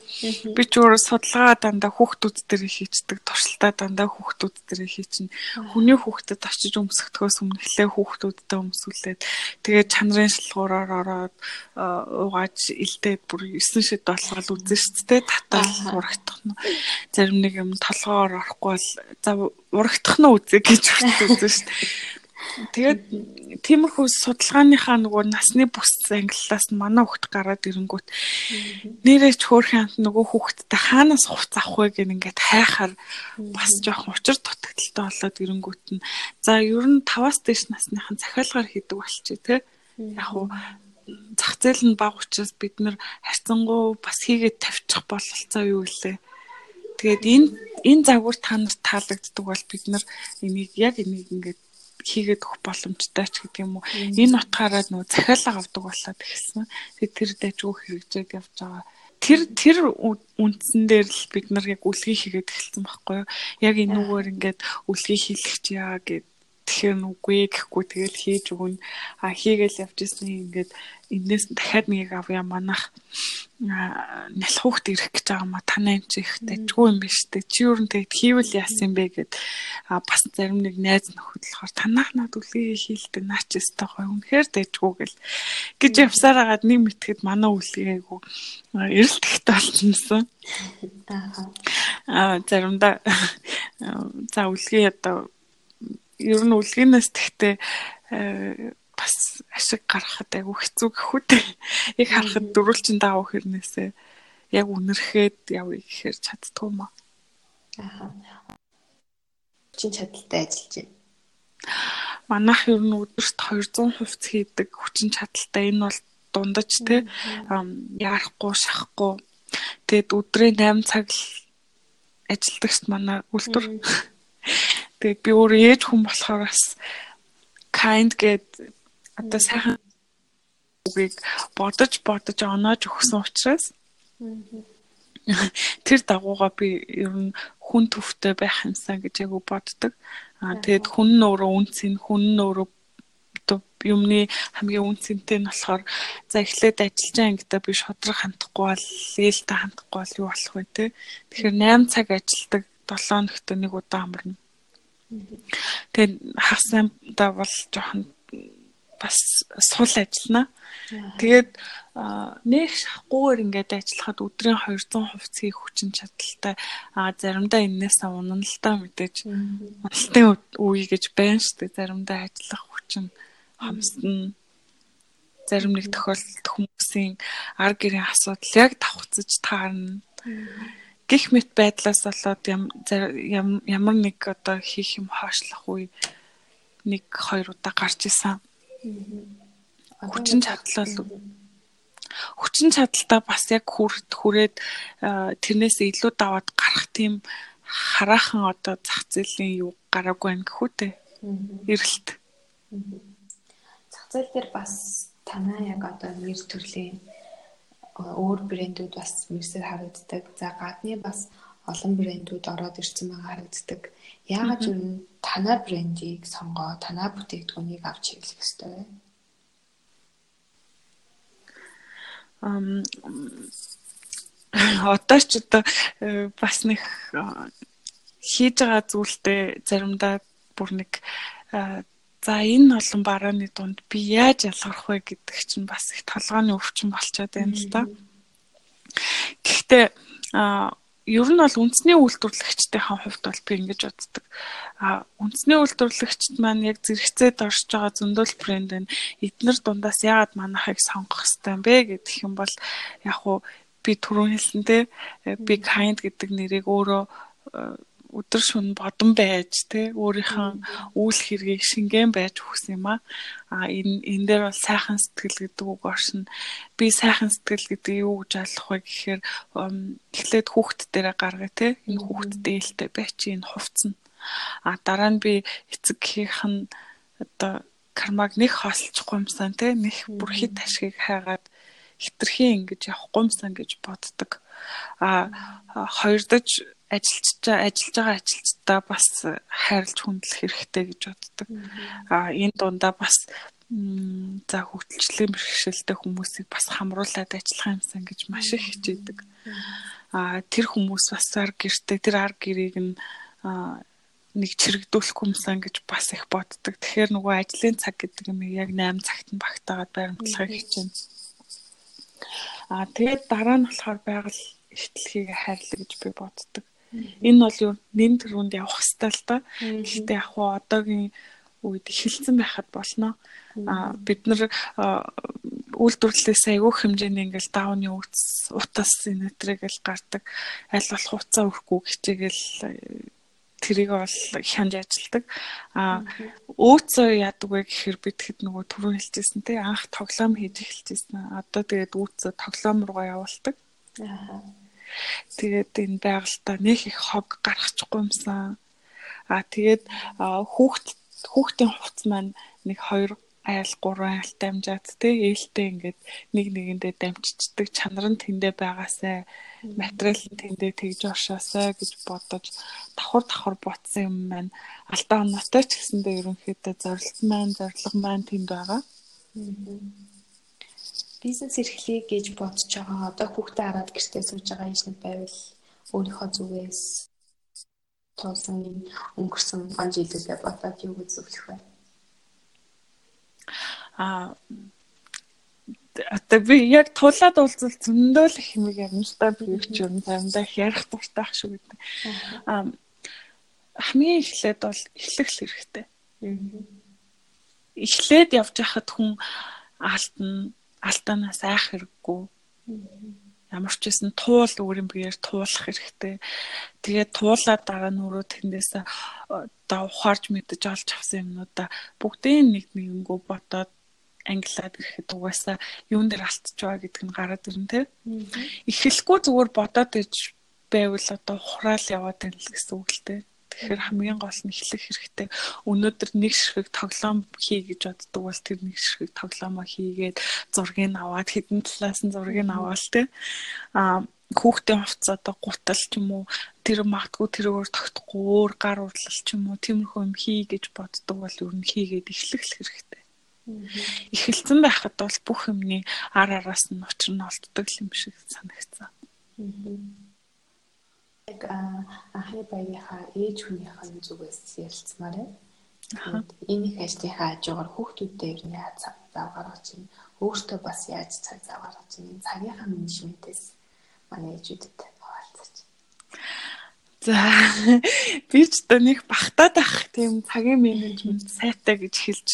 Би ч өөрөө судалгаа дандаа хүүхдүүд дээр хийцдэг, туршилтаа дандаа хүүхдүүд дээр хийчин. Хүний хүүхдэд очиж өмсөхдгөөс өмнө эхлээ хүүхдүүдтэй өмсүүлээд тэгээд чанарын шалгуураар ороод угааж илдээд бүр 9 шид болгоод үзэн шүү дээ. Татаал урагдах нь. Зарим нэг юм толгоор орохгүй бол за урагдах нь үзье гэж үзэн шүү дээ. Тэгээд тиймэрхүү судалгааныхаа нөгөө насны бүс ангиллаас манай хүүхд гараад ирэнгүүт нэрээ ч хөөрхөн амт нөгөө хүүхдтэй хаанаас хувц авах вэ гэн ингээд хайхаар бас жоохон учир дутагдaltaй болоод ирэнгүүт нь за ер нь 5-аас дээш насныхан захиалгаар хийдэг болчих тий. Яг уу зах зээл нь бага учраас бид нар харьцангуй бас хийгээд тавьчих бололцоо юу гэлээ. Тэгээд энэ энэ загвар та нарт таалагддаг бол бид нар энийг яг энийг ингээд хийгээд өгөх боломжтой ч гэдэг юм уу. Энэ утгаараа нөө захиалга авдаг болоод ихсэн. Тэгээд тэр дайггүй хэрэгжээд явж байгаа. Тэр тэр үндсэн дээр л бид нар яг үлгий хийгээд эхэлсэн байхгүй юу. Яг энэ нүгээр ингээд үлгий хийлгэж яа гэд тэгэхээр нүггүй гэхгүй. Тэгэл хийж өгнө. А хийгээл явж ирсэн ингээд энээс дахиад нэг авъя. Манах нэлхүүхт ирэх гэж байгаа ма. Танаа энэ чи их дэжгүй юм биш үү чи юу нэг хийвэл яасан бэ гэд. А бас зарим нэг найз нөхөд болохоор танах над үлгээ хийлдэг. Наа ч өстой гой үнэхээр дэжгүй гэл. Гэж явсаар агаад нэг мэтгэд манай үлгээгүй эрэлтэхтэй болчихсон аа заримдаа за үлгээ одоо ер нь үлгэнээс тэгтээ бас ашиг гаргахад айгүй хэцүү гэхүүд. Яг харахад дөрвөлчин даав хэрнээсээ яг үнэрхэд явъя гэхээр чаддгүй юм аа. Аа.
Чин чадaltaй ажиллаж байна.
Манайх ер нь өдөрт 200 хувьц хийдэг хүчин чадалтай энэ бол дундаж те яарахгүй шахахгүй тэгэд өдрийн 8 цаг л ажилдагч манай үлдэр тэгээд би өөр ээж хүн болохоор бас kind гэд одоо сайхан үгийг бодож бодож оноож өгсөн учраас тэр дагуугаа би ер нь хүн төвтэй байх юмсан гэж яг боддог. Аа тэгээд хүн нь өөрөө үнцэн хүн нь өөрөө юмны хамгийн үнцэнтэй нь болохоор за эхлээд ажиллаж ангидаа би шодрог хандахгүй бол ээлтэй хандахгүй бол юу болох вэ те. Тэгэхээр 8 цаг ажилладаг 7 өнөختө нэг удаа амарна. Тэгээд хагас сандаа бол жоохон бас сул ажиллана. Тэгээд нэг шахгүйгээр ингээд ажиллахад өдрийн 200 хувьц хийх хүчин чадалтай а заримдаа энээс унана л та мэдээж уналтын үе гэж байна шүү дээ. Заримдаа ажиллах хүчин хомсдно. Зарим нэг тохиолдолд хүмүүсийн ар гэрийн асуудал яг давхцаж таарна. Гэх мэт байдлаас болоод ямар нэг одоо хийх юм хоошлох үе нэг хоёр удаа гарч исэн. Хүчин чадал бол хүчин чадалтай бас яг хүрээд тэрнээс илүү даваад гарах тийм хараахан одоо зах зээлийн юу гараагүй байх гэхүүтэй. Эрэлт.
Зах зээл дээр бас танаа яг одоо нэр төрлийн өөр брэндүүд бас мэрсээр харагддаг. За гадны бас олон брэндүүд ороод ирсэн байгаа харагддаг. Яагаад ч юм танаа брендийг сонгоо, танаа бүтээгдэхүүнийг авч хэрэглэх ёстой вэ?
Ам одоо ч одоо э, бас нэг хийж байгаа зүйлтэй заримдаа бүр нэг за энэ олон барааны дунд би яаж ялгарх вэ гэдэг чинь бас их толгойн өвчин болчиход байна л да. Гэхдээ ер нь бол үндэсний үйлдвэрлэгчдийн хувьд бол би ингэж боддог. А үндэсний үйлдвэрлэгчд маань яг зэрэгцээд орж байгаа зөндөл брэнд байна. Эднэр дундаас яагаад манайхыг сонгох хэвтэй бэ гэдэг юм бол яг уу би түрүүн хэлсэнтэй big kind гэдэг нэрийг өөрөө өдөр шөн бодон байж те өөрийнхөө үйл хэргийг шингэн байж өгсөн юм а. А энэ энэ дээр бол сайхан сэтгэл гэдэг үг оршин. Би сайхан сэтгэл гэдэг юу гэж ойлгох вэ гэхээр эхлээд хүүхд дээрээ гаргая те. Энэ хүүхд дээлтэй бай чи энэ хувцсан. А дараа нь би эцэг хийх нь одоо кармаг нэг хаалцахгүй юмсан те. Нэг бүр хит ашгийг хайгаад хитрхийн ингэж явахгүй юмсан гэж боддог а хоёрдож ажиллаж ажиллаж байгаа ажилчдаа бас хайрлж хүндлэх хэрэгтэй гэж боддог. А энэ дундаа бас за хөгжилчлэн бэрхшээлтэй хүмүүсийг бас хамруулад ажиллах юмсан гэж маш их хичээдэг. А тэр хүмүүс бас ар гэртээ тэр ар гэрийг нь нэг чирэгдүүлэхгүй юмсан гэж бас их боддог. Тэгэхээр нөгөө ажлын цаг гэдэг юм яг 8 цагт нь багтаагаад баримтлахыг хичээнэ. А тэгээд дараа нь болохоор байгаль ихтлэхийг хайрлаа гэж би боддог. Энэ бол юу нэн төрөнд явах хэвээр л да. Гэхдээ яг хуу одоогийн үед эхэлсэн байхад болно. А бид нар үйлдвэрлэлээс айгүйх хэмжээний ингээл даавны үтс утас энэтрийг л гардаг. Аль болох хуцаа өрөхгүй хичээгээл тэрийг бол хянж ажилдаг. А өөцөө яадаг вэ гэхээр бид хэд нөгөө түрүү хэлчихсэн те анх тоглоом хийж эхэлчихсэн. Одоо тэгээд өөцөө тоглоом руугаа явуулдаг. Тэгээд энэ байгальтаа нэг их хог гаргачихгүй юмсан. А тэгээд хүүхд хүүхдийн хувцс маань нэг 2 айл 3 айл дамжаад тий ээлтэй ингээд нэг нэгэндээ дамжчихдаг чанар нь тэндээ байгаасай материал нь тэндээ тэгж оршоосай гэж бодож давхар давхар ботсон юм маань алдаа оноотой ч гэсэндээ ерөнхийдөө зорилт маань зорилго маань тэнд байгаа.
Бизнес эрхлэе гэж бодож байгаа одоо хүүхдээ хараад гэртээ сууж байгаа ижнэд байвал өөрийнхөө зүгээс тулсан өнгөрсөн гон жилүүдээ бодоод юу гэж зөвлөх вэ?
Аа одоо би яг тулаад уулзвал зөндөө л их юм л да би юу ч юм заримдаа ярих дуртай шүү гэдэг. Аа хамгийн эхлээд бол эхлэх хэрэгтэй. Эхлээд явж байхад хүн алдна, алдаанаас айх хэрэггүй ямар ч байсан туул өөрийн биеэр туулах хэрэгтэй. Тэгээд туулаад дараа нь өөрөө тэндээс одоо ухаарж мэдэж олж авсан юмнуудаа бүгдийг нэг нэгэнгөө бодоод англиад ирэхэд угаасаа юун дээр алдчих байгаа гэдг нь гараад ирнэ те. Эхлэхгүй зүгээр бодоод иж байвал одоо ухраал яваад байна л гэсэн үг л те. Тэгэхээр хамгийн гол нь эхлэх хэрэгтэй. Өнөөдөр нэг ширхэг тоглоом хий гэж боддог бол тэр нэг ширхэг тоглоомоо хийгээд зургийг аваад хэдэн талаас нь зургийг аваад те. Аа хүүхдийн хувцас одоо гутал ч юм уу тэр магтгүй тэр өөр тогтохгүй өөр гар урлал ч юм уу тиймэрхүү юм хий гэж боддог бол ер нь хийгээд эхлэх хэрэгтэй. Эхэлсэн байхад бол бүх юмний ар араас нь учир нь олддог юм шиг санагцсан
яг анхны баярынхаа ээж хүнийхээ зүгээс ярилцмаар байна. Энэ их ажлынхаа хажуугаар хүүхдүүдтэй ер нь яаж цаг зав гаргаж чинь өөртөө бас яаж цаг зав гаргаж чинь цагийнхаа менежментээс манай ээжүүдэд хаваалцаж.
За би ч одоо нэг багтаад ах тийм цагийн менежмент сайтай гэж хэлж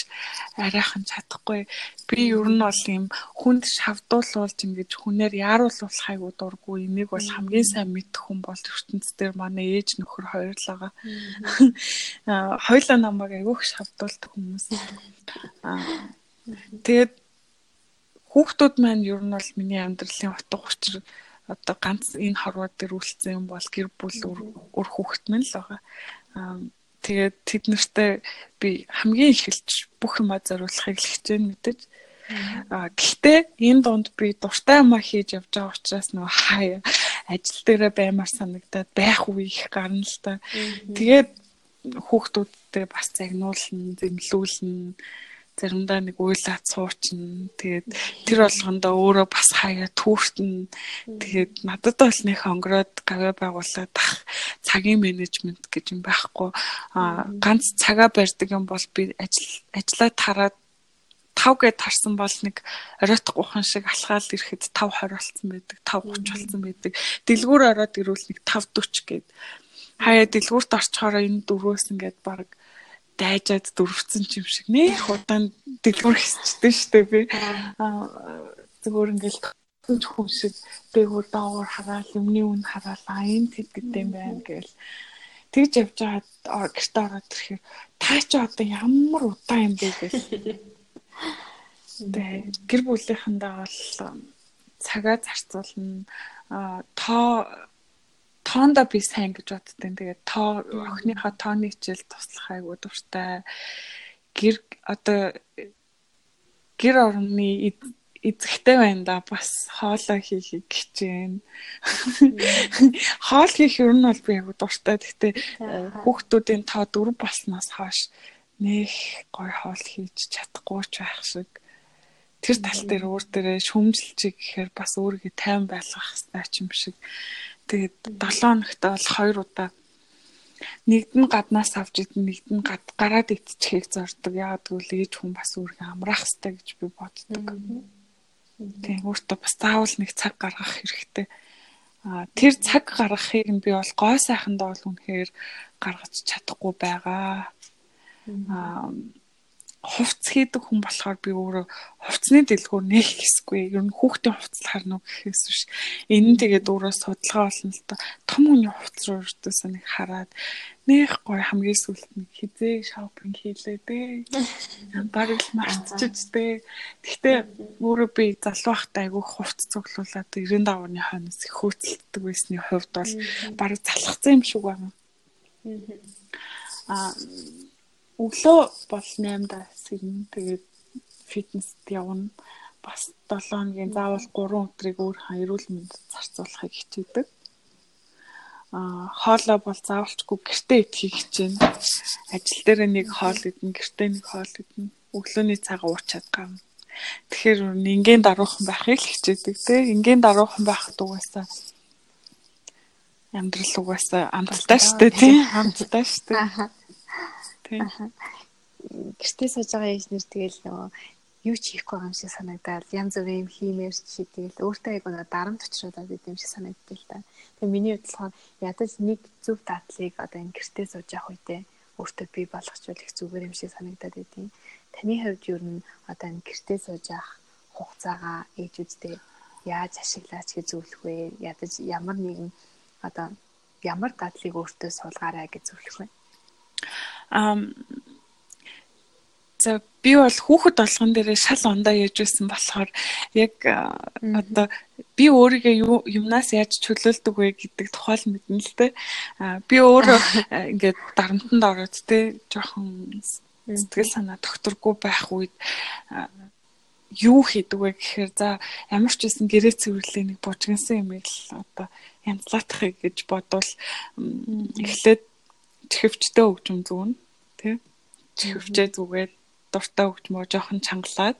арайхан чадахгүй. Би ер нь бол юм хүнд шавдуулуулж ингэж хүнээр яаруулуулах айгуу дурггүй. Энийг бол хамгийн сайн мэдэх хүн бол ертөнц дээр манай ээж нөхөр хоёр л байгаа. Хоёлаа намайг айгуух шавдуулдаг хүмүүс. Тэгээд хүүхдүүд маань ер нь бол миний амьдралын утга учир одоо ганц энэ хорвоо дээр үлдсэн юм бол гэр бүл өр хүүхэд мэн л байгаа. Аа тэгээд тэд нартай би хамгийн эхэлж бүх юмаа зориулахыг л хичээн мэдэж. Аа гэхдээ энэ донд би дуртай юмаа хийж явж байгаа учраас нөгөө хаяа ажил дээрээ баймаар санагдаад байх үе их гарна л та. Тэгээд хүүхдүүдтэй бас загнуулна, зэмлүүлнэ заримдаа нэг уйлаад суучна. Тэгээд тэр болгондоо өөрөө бас хаяа түүртэн. Тэгээд надад бол нэг хонгороод гавья байгуулад ах цагийн менежмент гэж юм байхгүй. Аа ганц цагаа барьдаг юм бол би ажил ажиллаа тараад 5 гэд тарсан бол нэг оройтх гухан шиг алхаал ирэхэд 5 20 болсон байдаг 5 30 болсон байдаг дэлгүүр ороод ирвэл нэг 5 40 гэд хаяа дэлгүүрт орчхороо энэ дөрвөөс ингээд баг дайжаад дөрвцэн юм шиг. Нэх удаан дэлгүүр хийчихдэг штэ би. Аа. Зүгээр ингээл хүч хүн шиг дээгүүр даавар хараал юмны үн хараал а энэ тэд гэдэг юм байна гээл тэгж явж байгаа гэрте ороод ирэхээр та ч одоо ямар удаан юм бэ. Тэгээ гэр бүлийнхэндээ бол цагаа зарцуулна. Тоо тоондоо би сайн гэж боддیں۔ Тэгээд тоо охиныхоо тооны хичээл туслах айгуу дуртай. Гэр одоо гэр орны эзэгтэй байна да бас хоолоо хийхийг хичээн. Хоол хийх нь бол би яг дуртай. Гэхдээ хүүхдүүдийн тоо дөрв болсноос хойш нэх гой хоол хийж чадахгүй ч байх шиг. Тэр тал дээр өөр дээрээ шүмжилж гэхээр бас өөрийгөө тайван байлгах хэрэгтэй юм шиг. Тэгээд 7 хоногт бол 2 удаа нэгд нь гаднаас авч идэн нэгд нь гад гараад идчихийг зорддог. Яагаад гэвэл ээж хүн бас өөрийгөө амраах хэрэгтэй гэж би боддог. Тийм өөртөө бас заавал нэг цаг гаргах хэрэгтэй. А тэр цаг гаргахыг нь би бол гой сайхандаа бол үнэхээр гаргаж чадахгүй байгаа. Аа хувц хийдэг хүн болохоор би өөрөө хувцсны дэлгүүр нэх хэсгүй. Ер нь хүүхдийн хувцс харна уу гэхээс биш. Энэ нь тэгээд өөрөө судалгаа болно л доо. Том хүний хувцс руу өртөөсөө нэг хараад нэх гой хамгийн сүлд нэг хизээ шопинг хийлээ дээ. Бараг л марцчих дээ. Гэхдээ өөрөө би залуу байхдаа айгүй хувцс цуглуулад 95-ны хойноос их хөөцөлддөг байсны хувьд бол бараг залхацсан юм шиг байна. Аа өглөө бол 8-аас ирнэ. Тэгээд фитнест явна. Бас 7 хоногийн заавал 3 өдрийг өөр эрүүл мэндэд зарцуулахыг хичээдэг. Аа хоолой бол заавалчгүй гэртээ идэхийг хичээнэ. Ажил дээр нэг хоол идэн, гэртээ нэг хоол идэн. Өглөөний цаг уучаад гам. Тэгэхээр ингийн даруухан байхыг л хичээдэг те. Ингийн даруухан байхад угаасаа амьдрал угаасаа амттай штэ тий. Амттай штэ.
Тийм. Гэртээ сууж байгаа ээжнэр тэгэл нөгөө юу ч хийхгүй байгаа юм шиг санагдаад янз бүрийн юм хиймээр чи тэгэл өөртөө яг нөгөө дарамт байд юм шиг санагддаг л та. Тэгээ миний хувьд болохоор ядаж нэг зөв дадлыг одоо энэ гэртээ сууж явах үедээ өөртөө бий болгочвол их зүгээр юм шиг санагдаад байдیں۔ Таны хувьд юу н одоо энэ гэртээ сууж явах хугацаагаа ээжүүдтэй яаж ашиглаач гэж зөвлөх вэ? Ядаж ямар нэгэн одоо ямар дадлыг өөртөө суулгаарай гэж зөвлөх вэ?
Ам за би бол хүүхэд болгон дээрээ шал ондоо яаж байсан болохоор яг одоо би өөрийгөө юмнаас яаж чөлөөлдөг вэ гэдэг тухай л мэднэ л дээ. Би өөрөө ингээд дарамтанд ороод те жоохон сэтгэл санаа докторгүй байх үед юу хийдэг вэ гэхээр за ямар ч байсан гэрээ цэвэрлээ нэг бужигнсан юм л одоо янзлаатахыг гэж бодвол эхлээд чихвчтэй хөгжим зүүн тий? Чихвчээ зүгээд дуртай хөгжмөө жоохон чангалаад.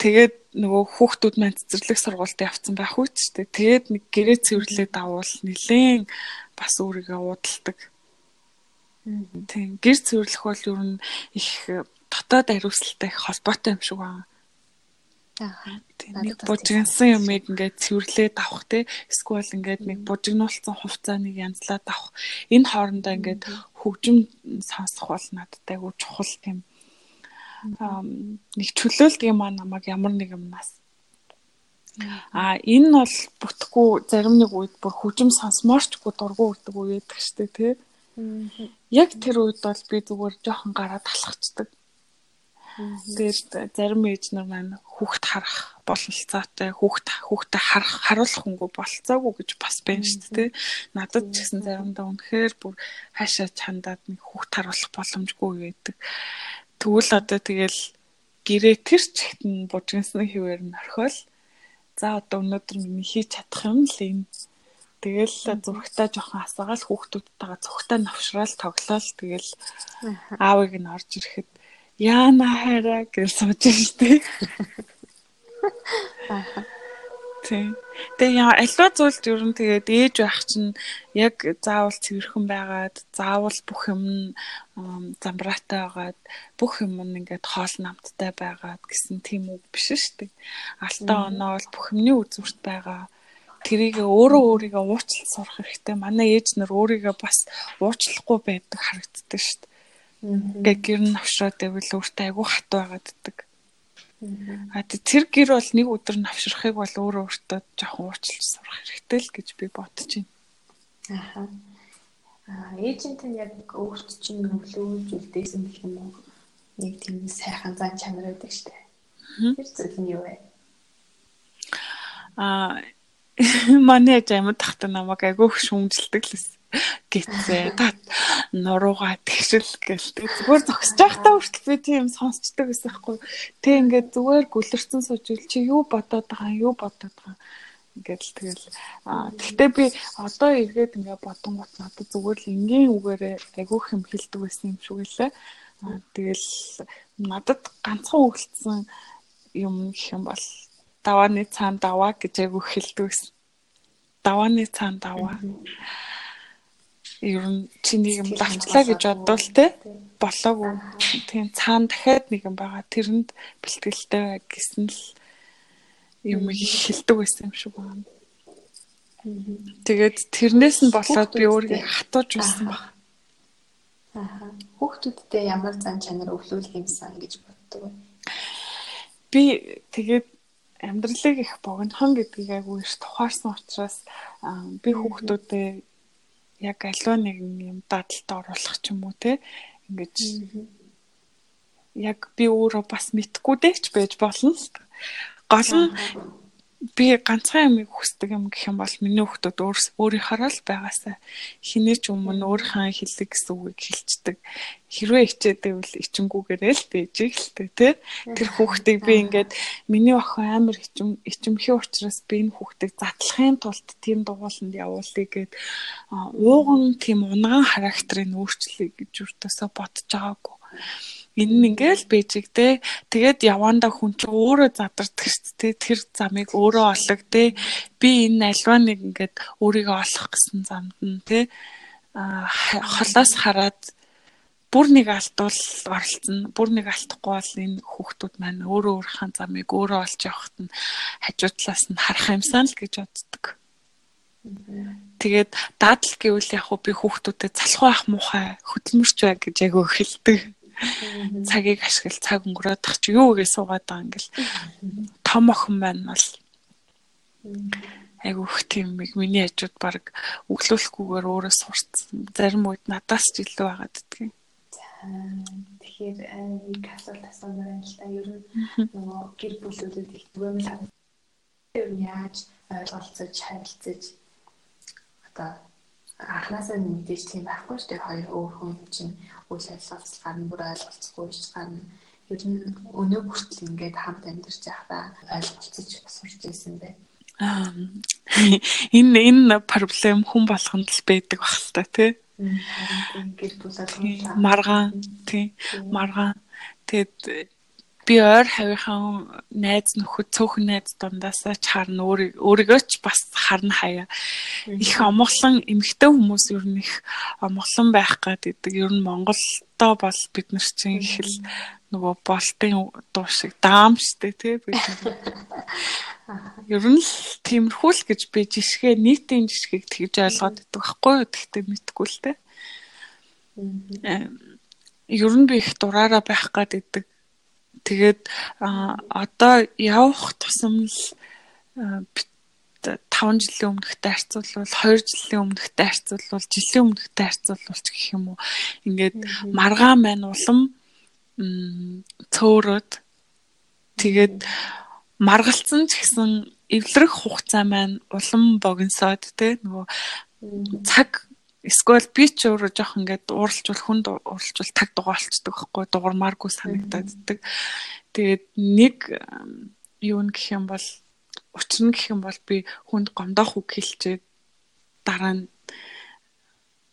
Тэгээд нөгөө хүүхдүүд маань цэцэрлэг сургуульд явцсан байх үү ч тий. Тэгээд нэг гэрээ цэвэрлээ давуул нилээн бас өөрийгөө уудалдаг. Тийм гэр цэвэрлэх бол ер нь их дотоод ариусалтай их холбоотой юм шиг байна. Нэг бужигнсан юмыг ингээд цэвэрлээд авах те. Эсвэл ингээд нэг бужигнуулсан хувцааныг янзлаад авах. Энэ хоорондоо ингээд хөгжим сонсох бол надад айгүй чухал тийм нэг чөлөөлт юм аа намайг ямар нэг юмнаас А энэ бол бүтггүй зарим нэг үед бүр хөгжим сонсмоорчгүй дургу үрдэг үе байдаг штэ тий. Яг тэр үед бол би зүгээр жоохон гараа талхацдаг. Тэгээд зарим ээж нар маань хүүхд харах бололцоотой хүүхд хүүхдэд харах харуулах хөнгөө болцоогүй гэж бас байна шүү дээ. Надад ч гэсэн заримдаа үнэхээр бүр хаашаа чандаад нэг хүүхд харуулах боломжгүй байдаг. Тэгвэл одоо тэгэл гэрээ тэр ч ихтэн бужигнасны хിവэр нь орхиол. За одоо өнөөдөр миний хийж чадах юм л энэ. Тэгэл зургтаа жоохон асаагаал хүүхдүүдтэйгээ цогтой навшраал тоглоал тэгэл аавыг нь орж ирэхэд Яна хараа гэж сууж штеп. Тийм. Тэгээ яа альва зүйлд ер нь тэгээд ээж байх чинь яг заавал цэвэрхэн байгаад заавал бүх юм замбраатай байгаад бүх юм ингээд хоол намттай байгаад гэсэн тийм үг биш шүү дээ. Алтаа оноо бол бүх юмний үзүүрт байгаа. Тэрийг өөрөө өөрийгөө уучлал сурах хэрэгтэй. Манай ээж нар өөрийгөө бас уучлахгүй байдаг харагддаг шүү дээ. Ингээ гэр нь авшраад байвал өөртөө айгүй хат байгааддаг. А тэр гэр бол нэг өдөр навшрахыг бол өөрөө өөртөө жоохон уучлж сурах хэрэгтэй л гэж би бодож байна.
Аха. А эйжент нь яг өөрт чинь нөлөөлж үлдээсэн гэх юм уу? Нэг тийм сайхан зан чанар байдаг штэ. Тэр зүйл нь юу вэ?
А манай ээж амьд тахта намайг айгүй шүүмжилдэг лээс. Гэцээ та нуруугаа тэгшил гэлтэй зүгээр зогсож байхдаа хүртэл би тийм сонсчдаг гэсэн байхгүй тэг ингээд зүгээр гүлэрсэн сууж чи юу бодоод байгаа юу бодоод байгаа ингээд л тэгэл. А тэгтээ би одоо эргээд ингээд бодонгот надад зүгээр л энгийн үгээрээ айгүйх юм хэлдэг байсан юм шиг лээ тэгэл надад ганцхан өгөлдсөн юм гэх юм бол давааны цаан даваа гэж айгүйх хэлдэг байсан давааны цаан даваа ер нь чиний юм давчлаа гэж бодвол те болоогүй. Тийм цаана дахиад нэг юм байгаа. Тэрэнд бэлтгэлтэй гэсэн л юм хэлдэг байсан юм шиг байна. Тэгээд тэрнээс нь болоод би өөрийгөө хатууж байсан баг.
Аа. Хүүхдүүдтэй ямар зан чанар өвлүүлэх юмсан гэж боддог вэ?
Би тэгээд амьдралыг их богинохон гэдгийг айгүй их тухаарсан учраас би хүүхдүүдээ яг аливаа нэгэн юм дадалд оруулах ч юм уу те ингэж яг би өөрөө бас мэдхгүй дээ ч байж болно. Гол нь би ганцхан юм хүсдэг юм гэх юм бол миний хүүхдүүд өөрийнхөө л байгаасаа хинээч өмнө өөрийнхөө хэллэг гэсэн үгийг хэлцдэг. Хэрвээ хичээдэвэл ичингүүгээрээ л бийж ихэлтэй тий. Тэр хүүхдийг би ингээд миний охин амар ичим ичимхий учраас би энэ хүүхдийг задлахын тулд тийм дугууланд явуулъя гэд ууган тийм унган характерыг өөрчлөе гэж өртөөсөө бодож байгаагүй энэ нь ингээл бэжиг те тэгээд яванда хүн чинь өөрөө задардаг шүү дээ. Тэр замыг өөрөө олог те. Би энэ альва нэг ингээд өөрийгөө олох гэсэн замд нь те. Холоос хараад бүр нэг алдвал оролцсон. Бүр нэг алдахгүй бол энэ хүүхдүүд маань өөрөө өөрийнхөө замыг өөрөө олж явахт нь хажуу талаас нь харах юмсан л гэж боддог. Тэгээд дадал гэвэл яг би хүүхдүүдэд залхуу ах муухай хөдөлмөрч бай гэж яг өгөлдөг цагийг ашигла цаг өнгөрөөд тах чи юу гэж суугаад байгаа ингээл том охин байна бол. Айгүйх тийм нэг миний хажууд баг өглөөлөхгүйгээр өөрөө сурцсан. Зарим үед надаас ч илүү байгаад дтгий.
Тэгэхээр нэг асуулт асуумаар байна л та. Ер нь нөгөө гэр бүлүүдэд их харагдав. Ер нь яаж ойлголцож харилцаж одоо анханасаа мэдээж тийм байхгүй шүү дээ. Хоёр өөр хүн чинь үйл ажиллагаалц гарна, бүр ойлголцохгүй ч гарна. Ер нь өнөө хүртэл ингээд хамт амьдарч байхдаа ойлголцож сурч ирсэн бай.
Аа энэ энэ проблем хүн болгонд л байдаг баг л та тий.
Гэр бүл болгоно.
Маргаан тий. Маргаан. Тэгэд би ойр хавийнхаа найз нөхөд цөөхөн найз дундаасаа ч харна өөрийгөө ч бас харна хаяа. Их омглон эмгтэй хүмүүс ер нь их омглон байх гэдэг. Ер нь Монголдо бол бид нар чинь их л нөгөө болтын дуу шиг даам штэ тий бид. Ер нь л тиймэрхүү л гэж би жишгээ нийтийн жишгийг тэгж ойлгоод байдаг байхгүй юу? Тэгтээ мэдгүй л тий. Ер нь би их дураараа байх гэдэг Тэгээд одоо явах тусам л 5 жилийн өмнөхтэй харьцуулбал 2 жилийн өмнөхтэй харьцуулбал жилийн өмнөхтэй харьцуулбал ч гэх юм уу? Ингээд маргаан маань улам цөөрөөд. Тэгээд маргалцсан ч гэсэн эвлэрэх хугацаа маань улам богиносоод те нөгөө цаг Эсвэл би ч өөрөө жоох ингээд ууралжвал хүнд ууралжвал таг дугаалцдаг байхгүй дуурмааргүй санагдаад. Тэгээд нэг юу нь гэх юм бол учир нь гэх юм бол би хүнд гомдоох үг хэлчихэд дараа нь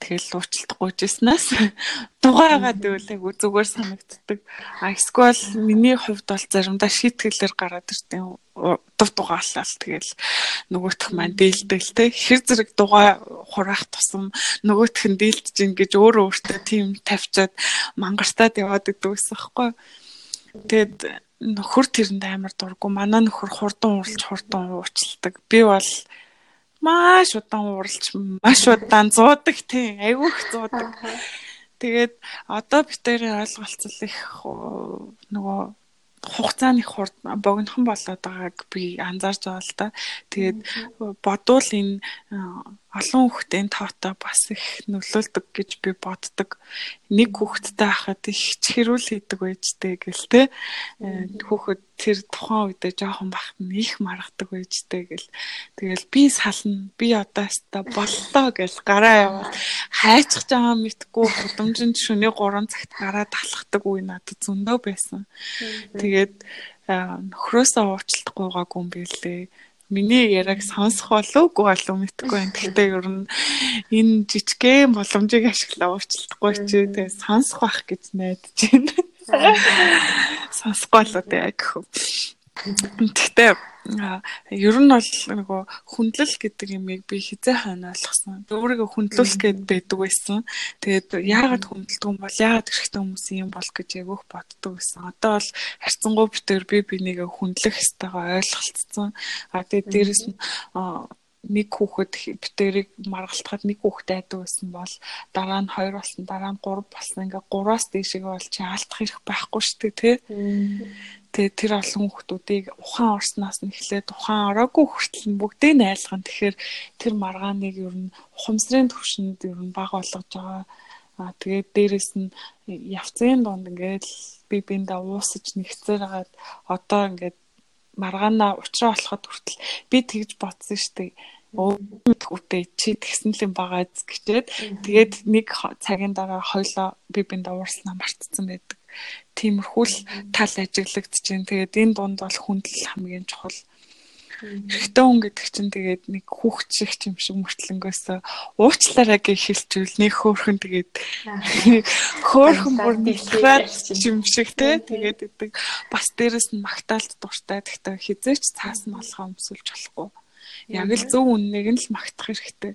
тэгэл уучлалтгүй жиснаас дугаагаад өвлээг зүгээр санагддаг. А эсвэл миний хувьд бол заримдаа шийтгэлээр гараад ирдэг дув дугаалал тэгэл нөгөөх маань дээлдэг те хэр зэрэг дугаа хураах тусам нөгөөх нь дээлдэж гин гэж өөрөө өөртөө тийм тавьчаад мангартаад яваад идэв гэсэн хэвхэв. Тэгэд нөхөр тэрэнд амар дургу манай нөхөр хурдан уралж хурдан уучлдаг. Би бол маш удаан уралж маш удаан зуудаг тийм айгүйх зуудаг. Тэгээд одоо битэрийн ойлголцол их нөгөө хугацааны хурд богинохон болоод байгааг би анзаарч байгаа л да. Тэгээд бодвол энэ олон хүүхдийн тоотой бас их нөлөөлдөг гэж би боддог. Нэг хүүхэдтэй хахад их чирүүл хийдэг байжтэй гэл те. Э, хүүхэд тэр тухайн үедээ жоохон бахт нь их маргадаг байжтэй гэл. Тэгэл би сална. Би одоо яста боллоо гэл гараа яваад хайчих жаа мэдгүй гудамжинд шөнийн 3 цагт гараа талхдаг үе надад зөндөө байсан. Тэгээд нөхрөөсөө уучлалтгүйгаагүй юм билээ миний яраг сонсох болоогүй болов мэдгүй байна. Гэхдээ ер нь энэ жижигхэн боломжийг ашиглаа уучлахгүй чи тэгээ сонсох байх гэж найдаж байна. Сонсохгүй болоо тэгээ гэх. Гэхдээ ер нь бол нөгөө хүндлэл гэдэг юмыг би хизээ хань ойлгосон. Өөрийгөө хүндлүүлэх гээд байдаг байсан. Тэгээд яагаад хүндэлдэг юм бол яагаад хэрэгтэй хүмүүс юм бол гэж ягөөх боддог байсан. Одоо бол харьцангуй битэр би бинийгээ хүндлэх хэвээр ойлголцсон. А тэгээд дээрэс нь нэг хүүхэд битэрийг маргалтахад нэг хүүхэд айдаг байсан бол дараа нь 2 болсон дараа нь 3 болсон ингээ 3-аас дээшээ бол чи алдах хэрэг байхгүй шүү дээ тий. Тэгээ тэр олон хүмүүсийг ухаан орсноос нь эхлээд ухаан ороогүй хүртэл нь бүгдийг нь айлган. Тэгэхээр тэр маргааныг ер нь ухамсарын төвшөнд ер нь баг болгож байгаа. Аа тэгээд дээрэс нь явцын донд ингээд би биндээ уусаж нэгцээр хагаад одоо ингээд маргаанаа уучраа болоход хүртэл би тэгж бодсон шүү дээ өөдгүүтэй чи тэгсэн л юм байгаа гэчээд тэгээд нэг цагийн дараа хоёлоо би биндээ уурснаа мартцсан байдаг тиймэрхүү л тал ажиглагдаж байна. Тэгээд энэ дунд бол хүндэл хамгийн чухал. Эрэгтэй хүн гэдэг чинь тэгээд нэг хүүхд шиг юм шиг мөртлөнгөөс уучлаарай гэж хэлчихвэл нэг хөөхөн тэгээд хөөхөн бүр нэлхраад юм шиг те тэгээд идэг бас дээрэс нь магтаалт дуртай гэхдээ хизээч цаас нь болгоо өмсөлж болохгүй. Яг л зөв үннийг нь л магтах хэрэгтэй.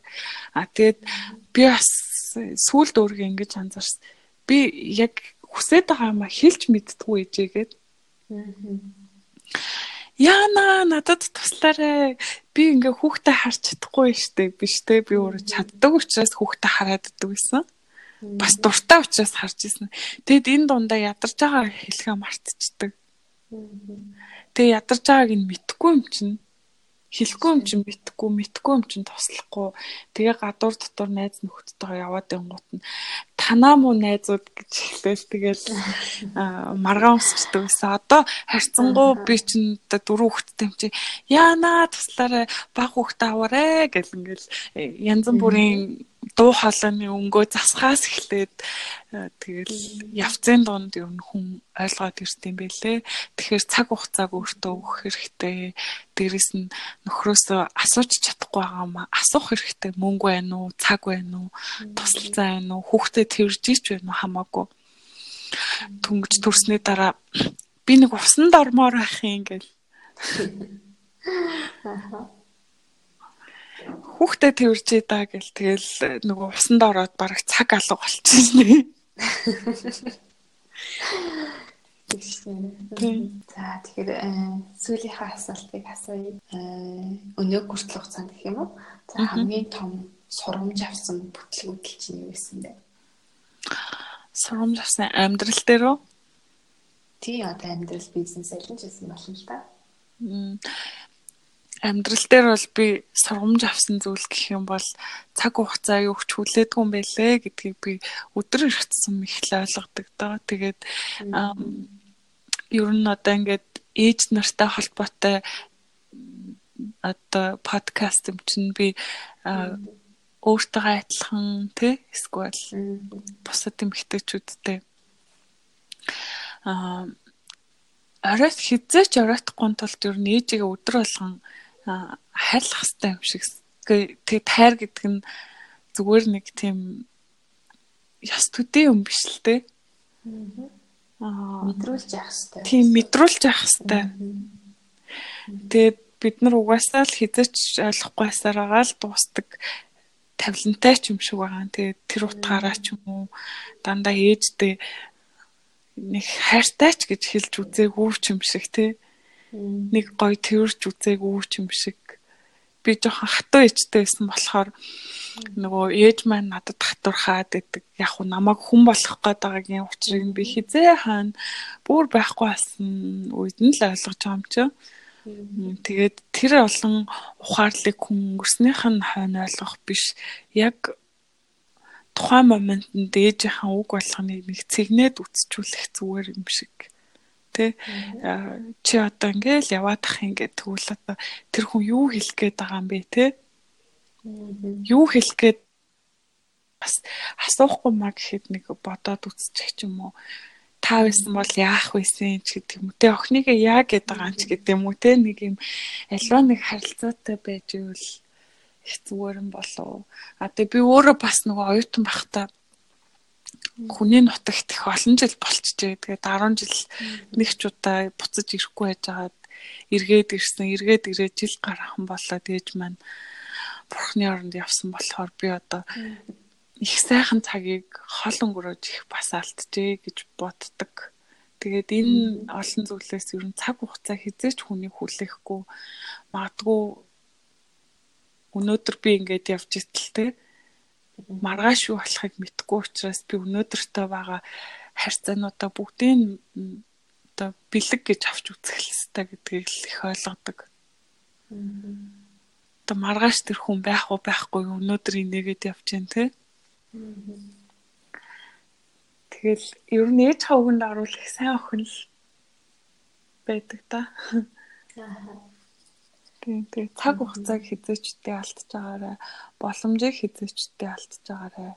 А тэгээд би бас сүулт өөргөө ингэж анзаарсан. Би яг хүсээд байгаа юм а хэлж мэдтгүй ээжээгээд. Яна надад туслаарай. Би ингээ хүүхдээ харж чадахгүй штэ биш те би өөрөө чаддаг учраас хүүхдээ хараад ддаг байсан. Бас дуртай учраас харж исэн. Тэгэд энэ дундаа ядарч байгаа хэлхээ мартчихдаг. Тэгээ ядарч байгааг нь мэдхгүй юм чинь хэлэхгүй юм чинь мэдхгүй мэдхгүй юм чинь тослохгүй. Тэгээ гадуур дотор найз нөхдөдөө яваад ингуут нь танаа муу найзууд гэж хэлбэл тэгэл маргаан усчдаг гэсэн одоо харьцангуй би чинь дөрөв хүүхэдтэй юм чи яана туслаарай баг хүүхдээ аваарэ гэл ингээл э, янз бүрийн дуу хоолойны өнгөө засгаас эхлээд э, тэгэл явцын донд ер нь хүн ойлгоод ирд юм бэлээ. Тэгэхээр цаг хугацааг өөртөө өгөх хэрэгтэй. Дээрэс нь нөхрөөсөө асууж чадахгүй байгаа юм асуух хэрэгтэй. Мөнгө байна уу, цаг байна уу, тусалцаа байна уу, хүүхдэд тэрж ич байна уу хамаагүй. Түнгэж төрсний дараа би нэг усанд ормоор байх юм ингээл. Аха хүүхдээ тэрж идаа гэл тэгэл нөгөө усанд ороод бараг цаг алга болчихсон.
За тэгэхээр э, сүүлийнхаа асуултыг асууя. Э, өнөө хүртэл хугацаанд гэх юм уу? За хамгийн том сурамж авсан бүтлгүүдэл чинь юу байсан бэ?
Сурамж авсан амьдрал дээр үү?
Тий, одоо амьдрал бизнес аль нь ч гэсэн болно л та
амьдрал дээр бол би сургамж авсан зүйл гэх юм бол цаг хугацаа юу ч хүлээдгүй юм байлээ гэдгийг би өдөр иргэцсэн ихлэ ойлгодог доо. Тэгээд ер нь одоо ингээд ээж нартай холбоотой одоо подкаст юм чинь би өөртөө адилхан тий эсвэл бусад эмэгтэйчүүдтэй. А оройт хизээч оройтхгүй тулд ер нь ээжигээ өдөр болгон хайрлах хэрэгтэй юм шиг. Тэгээ тайр гэдэг нь зүгээр нэг тийм яс төдий юм биш л дээ.
Аа мэдрүүлж явах хэрэгтэй.
Тийм мэдрүүлж явах хэрэгтэй. Тэгээд бид нар угаасаа л хизээч ойлгохгүй байсараа л дуустдаг тавилантай ч юм шиг байгаа. Тэгээд тэр утгаараа ч юм уу дандаа ээжтэй нэг хайртай ч гэж хэлж үзээгүй ч юм шиг тий. Нэг гоё тэрж үзээгүй ч юм шиг би жоохон хатуу ээжтэй байсан болохоор нөгөө ээж маань надад хатуурхаад идэг яг уу намайг хүн болох гээд байгаагийн учрыг би хизээ хаана бүр байхгүй болсон үед нь л ойлгож байгаа юм чи. Тэгээд тэр олон ухаарлыг хүн өнгөрснийх нь хойно ойлгох биш. Яг тухайн моментод ээжийнхэн үг болгоныг нэг цэгнээд үтсчүүлэх зүгээр юм шиг. Тэ чи одоо ингээл яваадах ингээд тэгвэл одоо тэр хүн юу хэлэх гээд байгаа юм бэ те? Юу хэлэх гээд бас асуухгүй маа гэхэд нэг бодоод үтсчих юм уу? та байсан бол яах вэсэн ч гэдэг юм. Те охиныг яа гэдэг байгаа ч гэдэг юм уу те нэг юм альва нэг харилцаатай байж ивэл их зүгээр юм болов. А тэгээ би өөрөө бас нөгөө оюутан байхдаа хүний нутагт их олон жил болчихжээ тэгээд 10 жил нэг ч удаа буцаж ирэхгүй байжгаад эргээд ирсэн эргээд ирээд жил гарахан болоо дээж маань бурхны оронд явсан болохоор би одоо их сайхан цагийг хол өнгөрөөж их бас алдчихэ гэж боддог. Тэгээд энэ олон зүйлээс ер нь цаг хугацаа хизээч хүнийг хүлээхгүй магадгүй өнөөдөр би ингээд явж итэл те маргааш юу болохыг мэдэхгүй учраас би өнөөдөртөө байгаа харьцаануудаа бүгдийг одоо бэлэг гэж авч үзэх хэрэгтэй гэдгийг л их ойлгодог. Одоо маргааш тэр хүн байх уу байхгүй өнөөдөр инээгээд явж гэн те. Тэгэл ер нь ээж хавганд оруулах сайн охин л байдаг та. Тийм тийм цаг хугацааг хизээчтэй алдчихж байгаарай. Боломжийг хизээчтэй алдчихж байгаарай.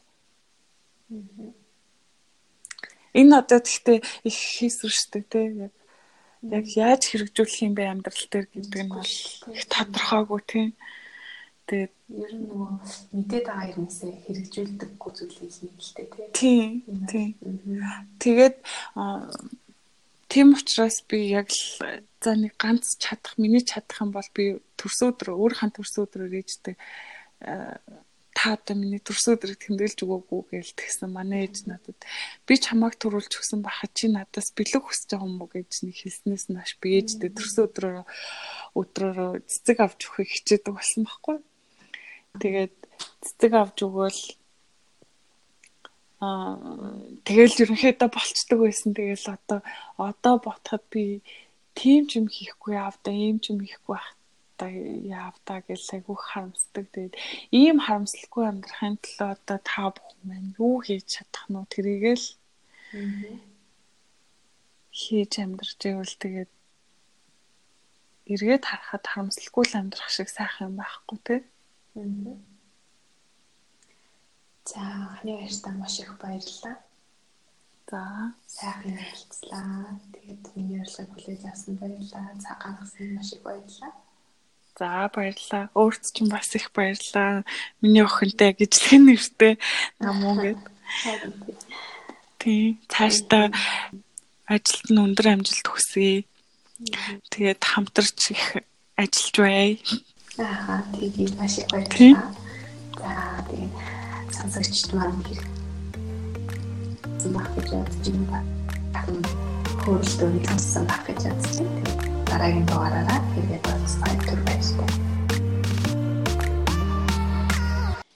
Энэ одоо гэхдээ их хийсвэршдэг те яг яг яаж хэрэгжүүлэх юм бэ амьдрал дээр гэдэг нь бол их тодорхойгүй тийм. Тэгээд
ер нь нөгөө мэдээд байгаа юмсээ хэрэгжүүлдэггүй зүйлийг дээ
тийм. Тийм. Тэгээд тийм учраас би яг л за нэг ганц чадах миний чадах юм бол би төрсөн өдрөө өөрийнхөө төрсөн өдрөөр ээжтэй та одоо миний төрсөн өдрийг тэмдэглэж өгөөгүй гээл тэгсэн манай ээж надад. Би чамайг төрүүлж өгсөн байхад чи надаас бэлэг хүсэж байгаа юм уу гэж нэг хэлснээс нь хаш би ээжтэй төрсөн өдрөөр өдрөөр цэцэг авч өгөхийг хичээдэг болсон байхгүй. Тэгээд цэцэг авч өгөөл аа тэгэл ерөнхийдөө болцдог байсан. Тэгэл одоо одоо ботход би тийм ч юм хийхгүй явда, ийм ч юм хийхгүй байх яавта гэж айгүй харамсдаг. Тэгээд ийм харамслахгүй амьдрахын тулд одоо та бүхэн маань юу хийж чадах нь тэрийгэл хийж амьдрч ивэл тэгээд эргээд харахад харамслахгүй л амьдрах шиг сайхан юм байхгүй тий.
За анхны баяртаа маш их баярлалаа.
За
сайхан ярилцлаа. Тэгээд миний ярилцлагыг хүлээж авсан баярлалаа. Цаг гаргасан маш их баярлалаа.
За баярлалаа. Өөрт ч бас их баярлалаа. Миний охинтой хэн нэртэй намуу гэд. Тий, цаашдаа ажилд нь өндөр амжилт хүсье. Тэгээд хамтарч их ажиллаж бай.
Аа тэгээд маш их баярлалаа. За тэгээд сонсогчд маань хэрэг баг гэж бодож байна. Хөөрлөлтөөр сонссон баг гэж бодож байна. Дараагийн дугаараараа хэрэгэд уулзах баяр баярлалаа.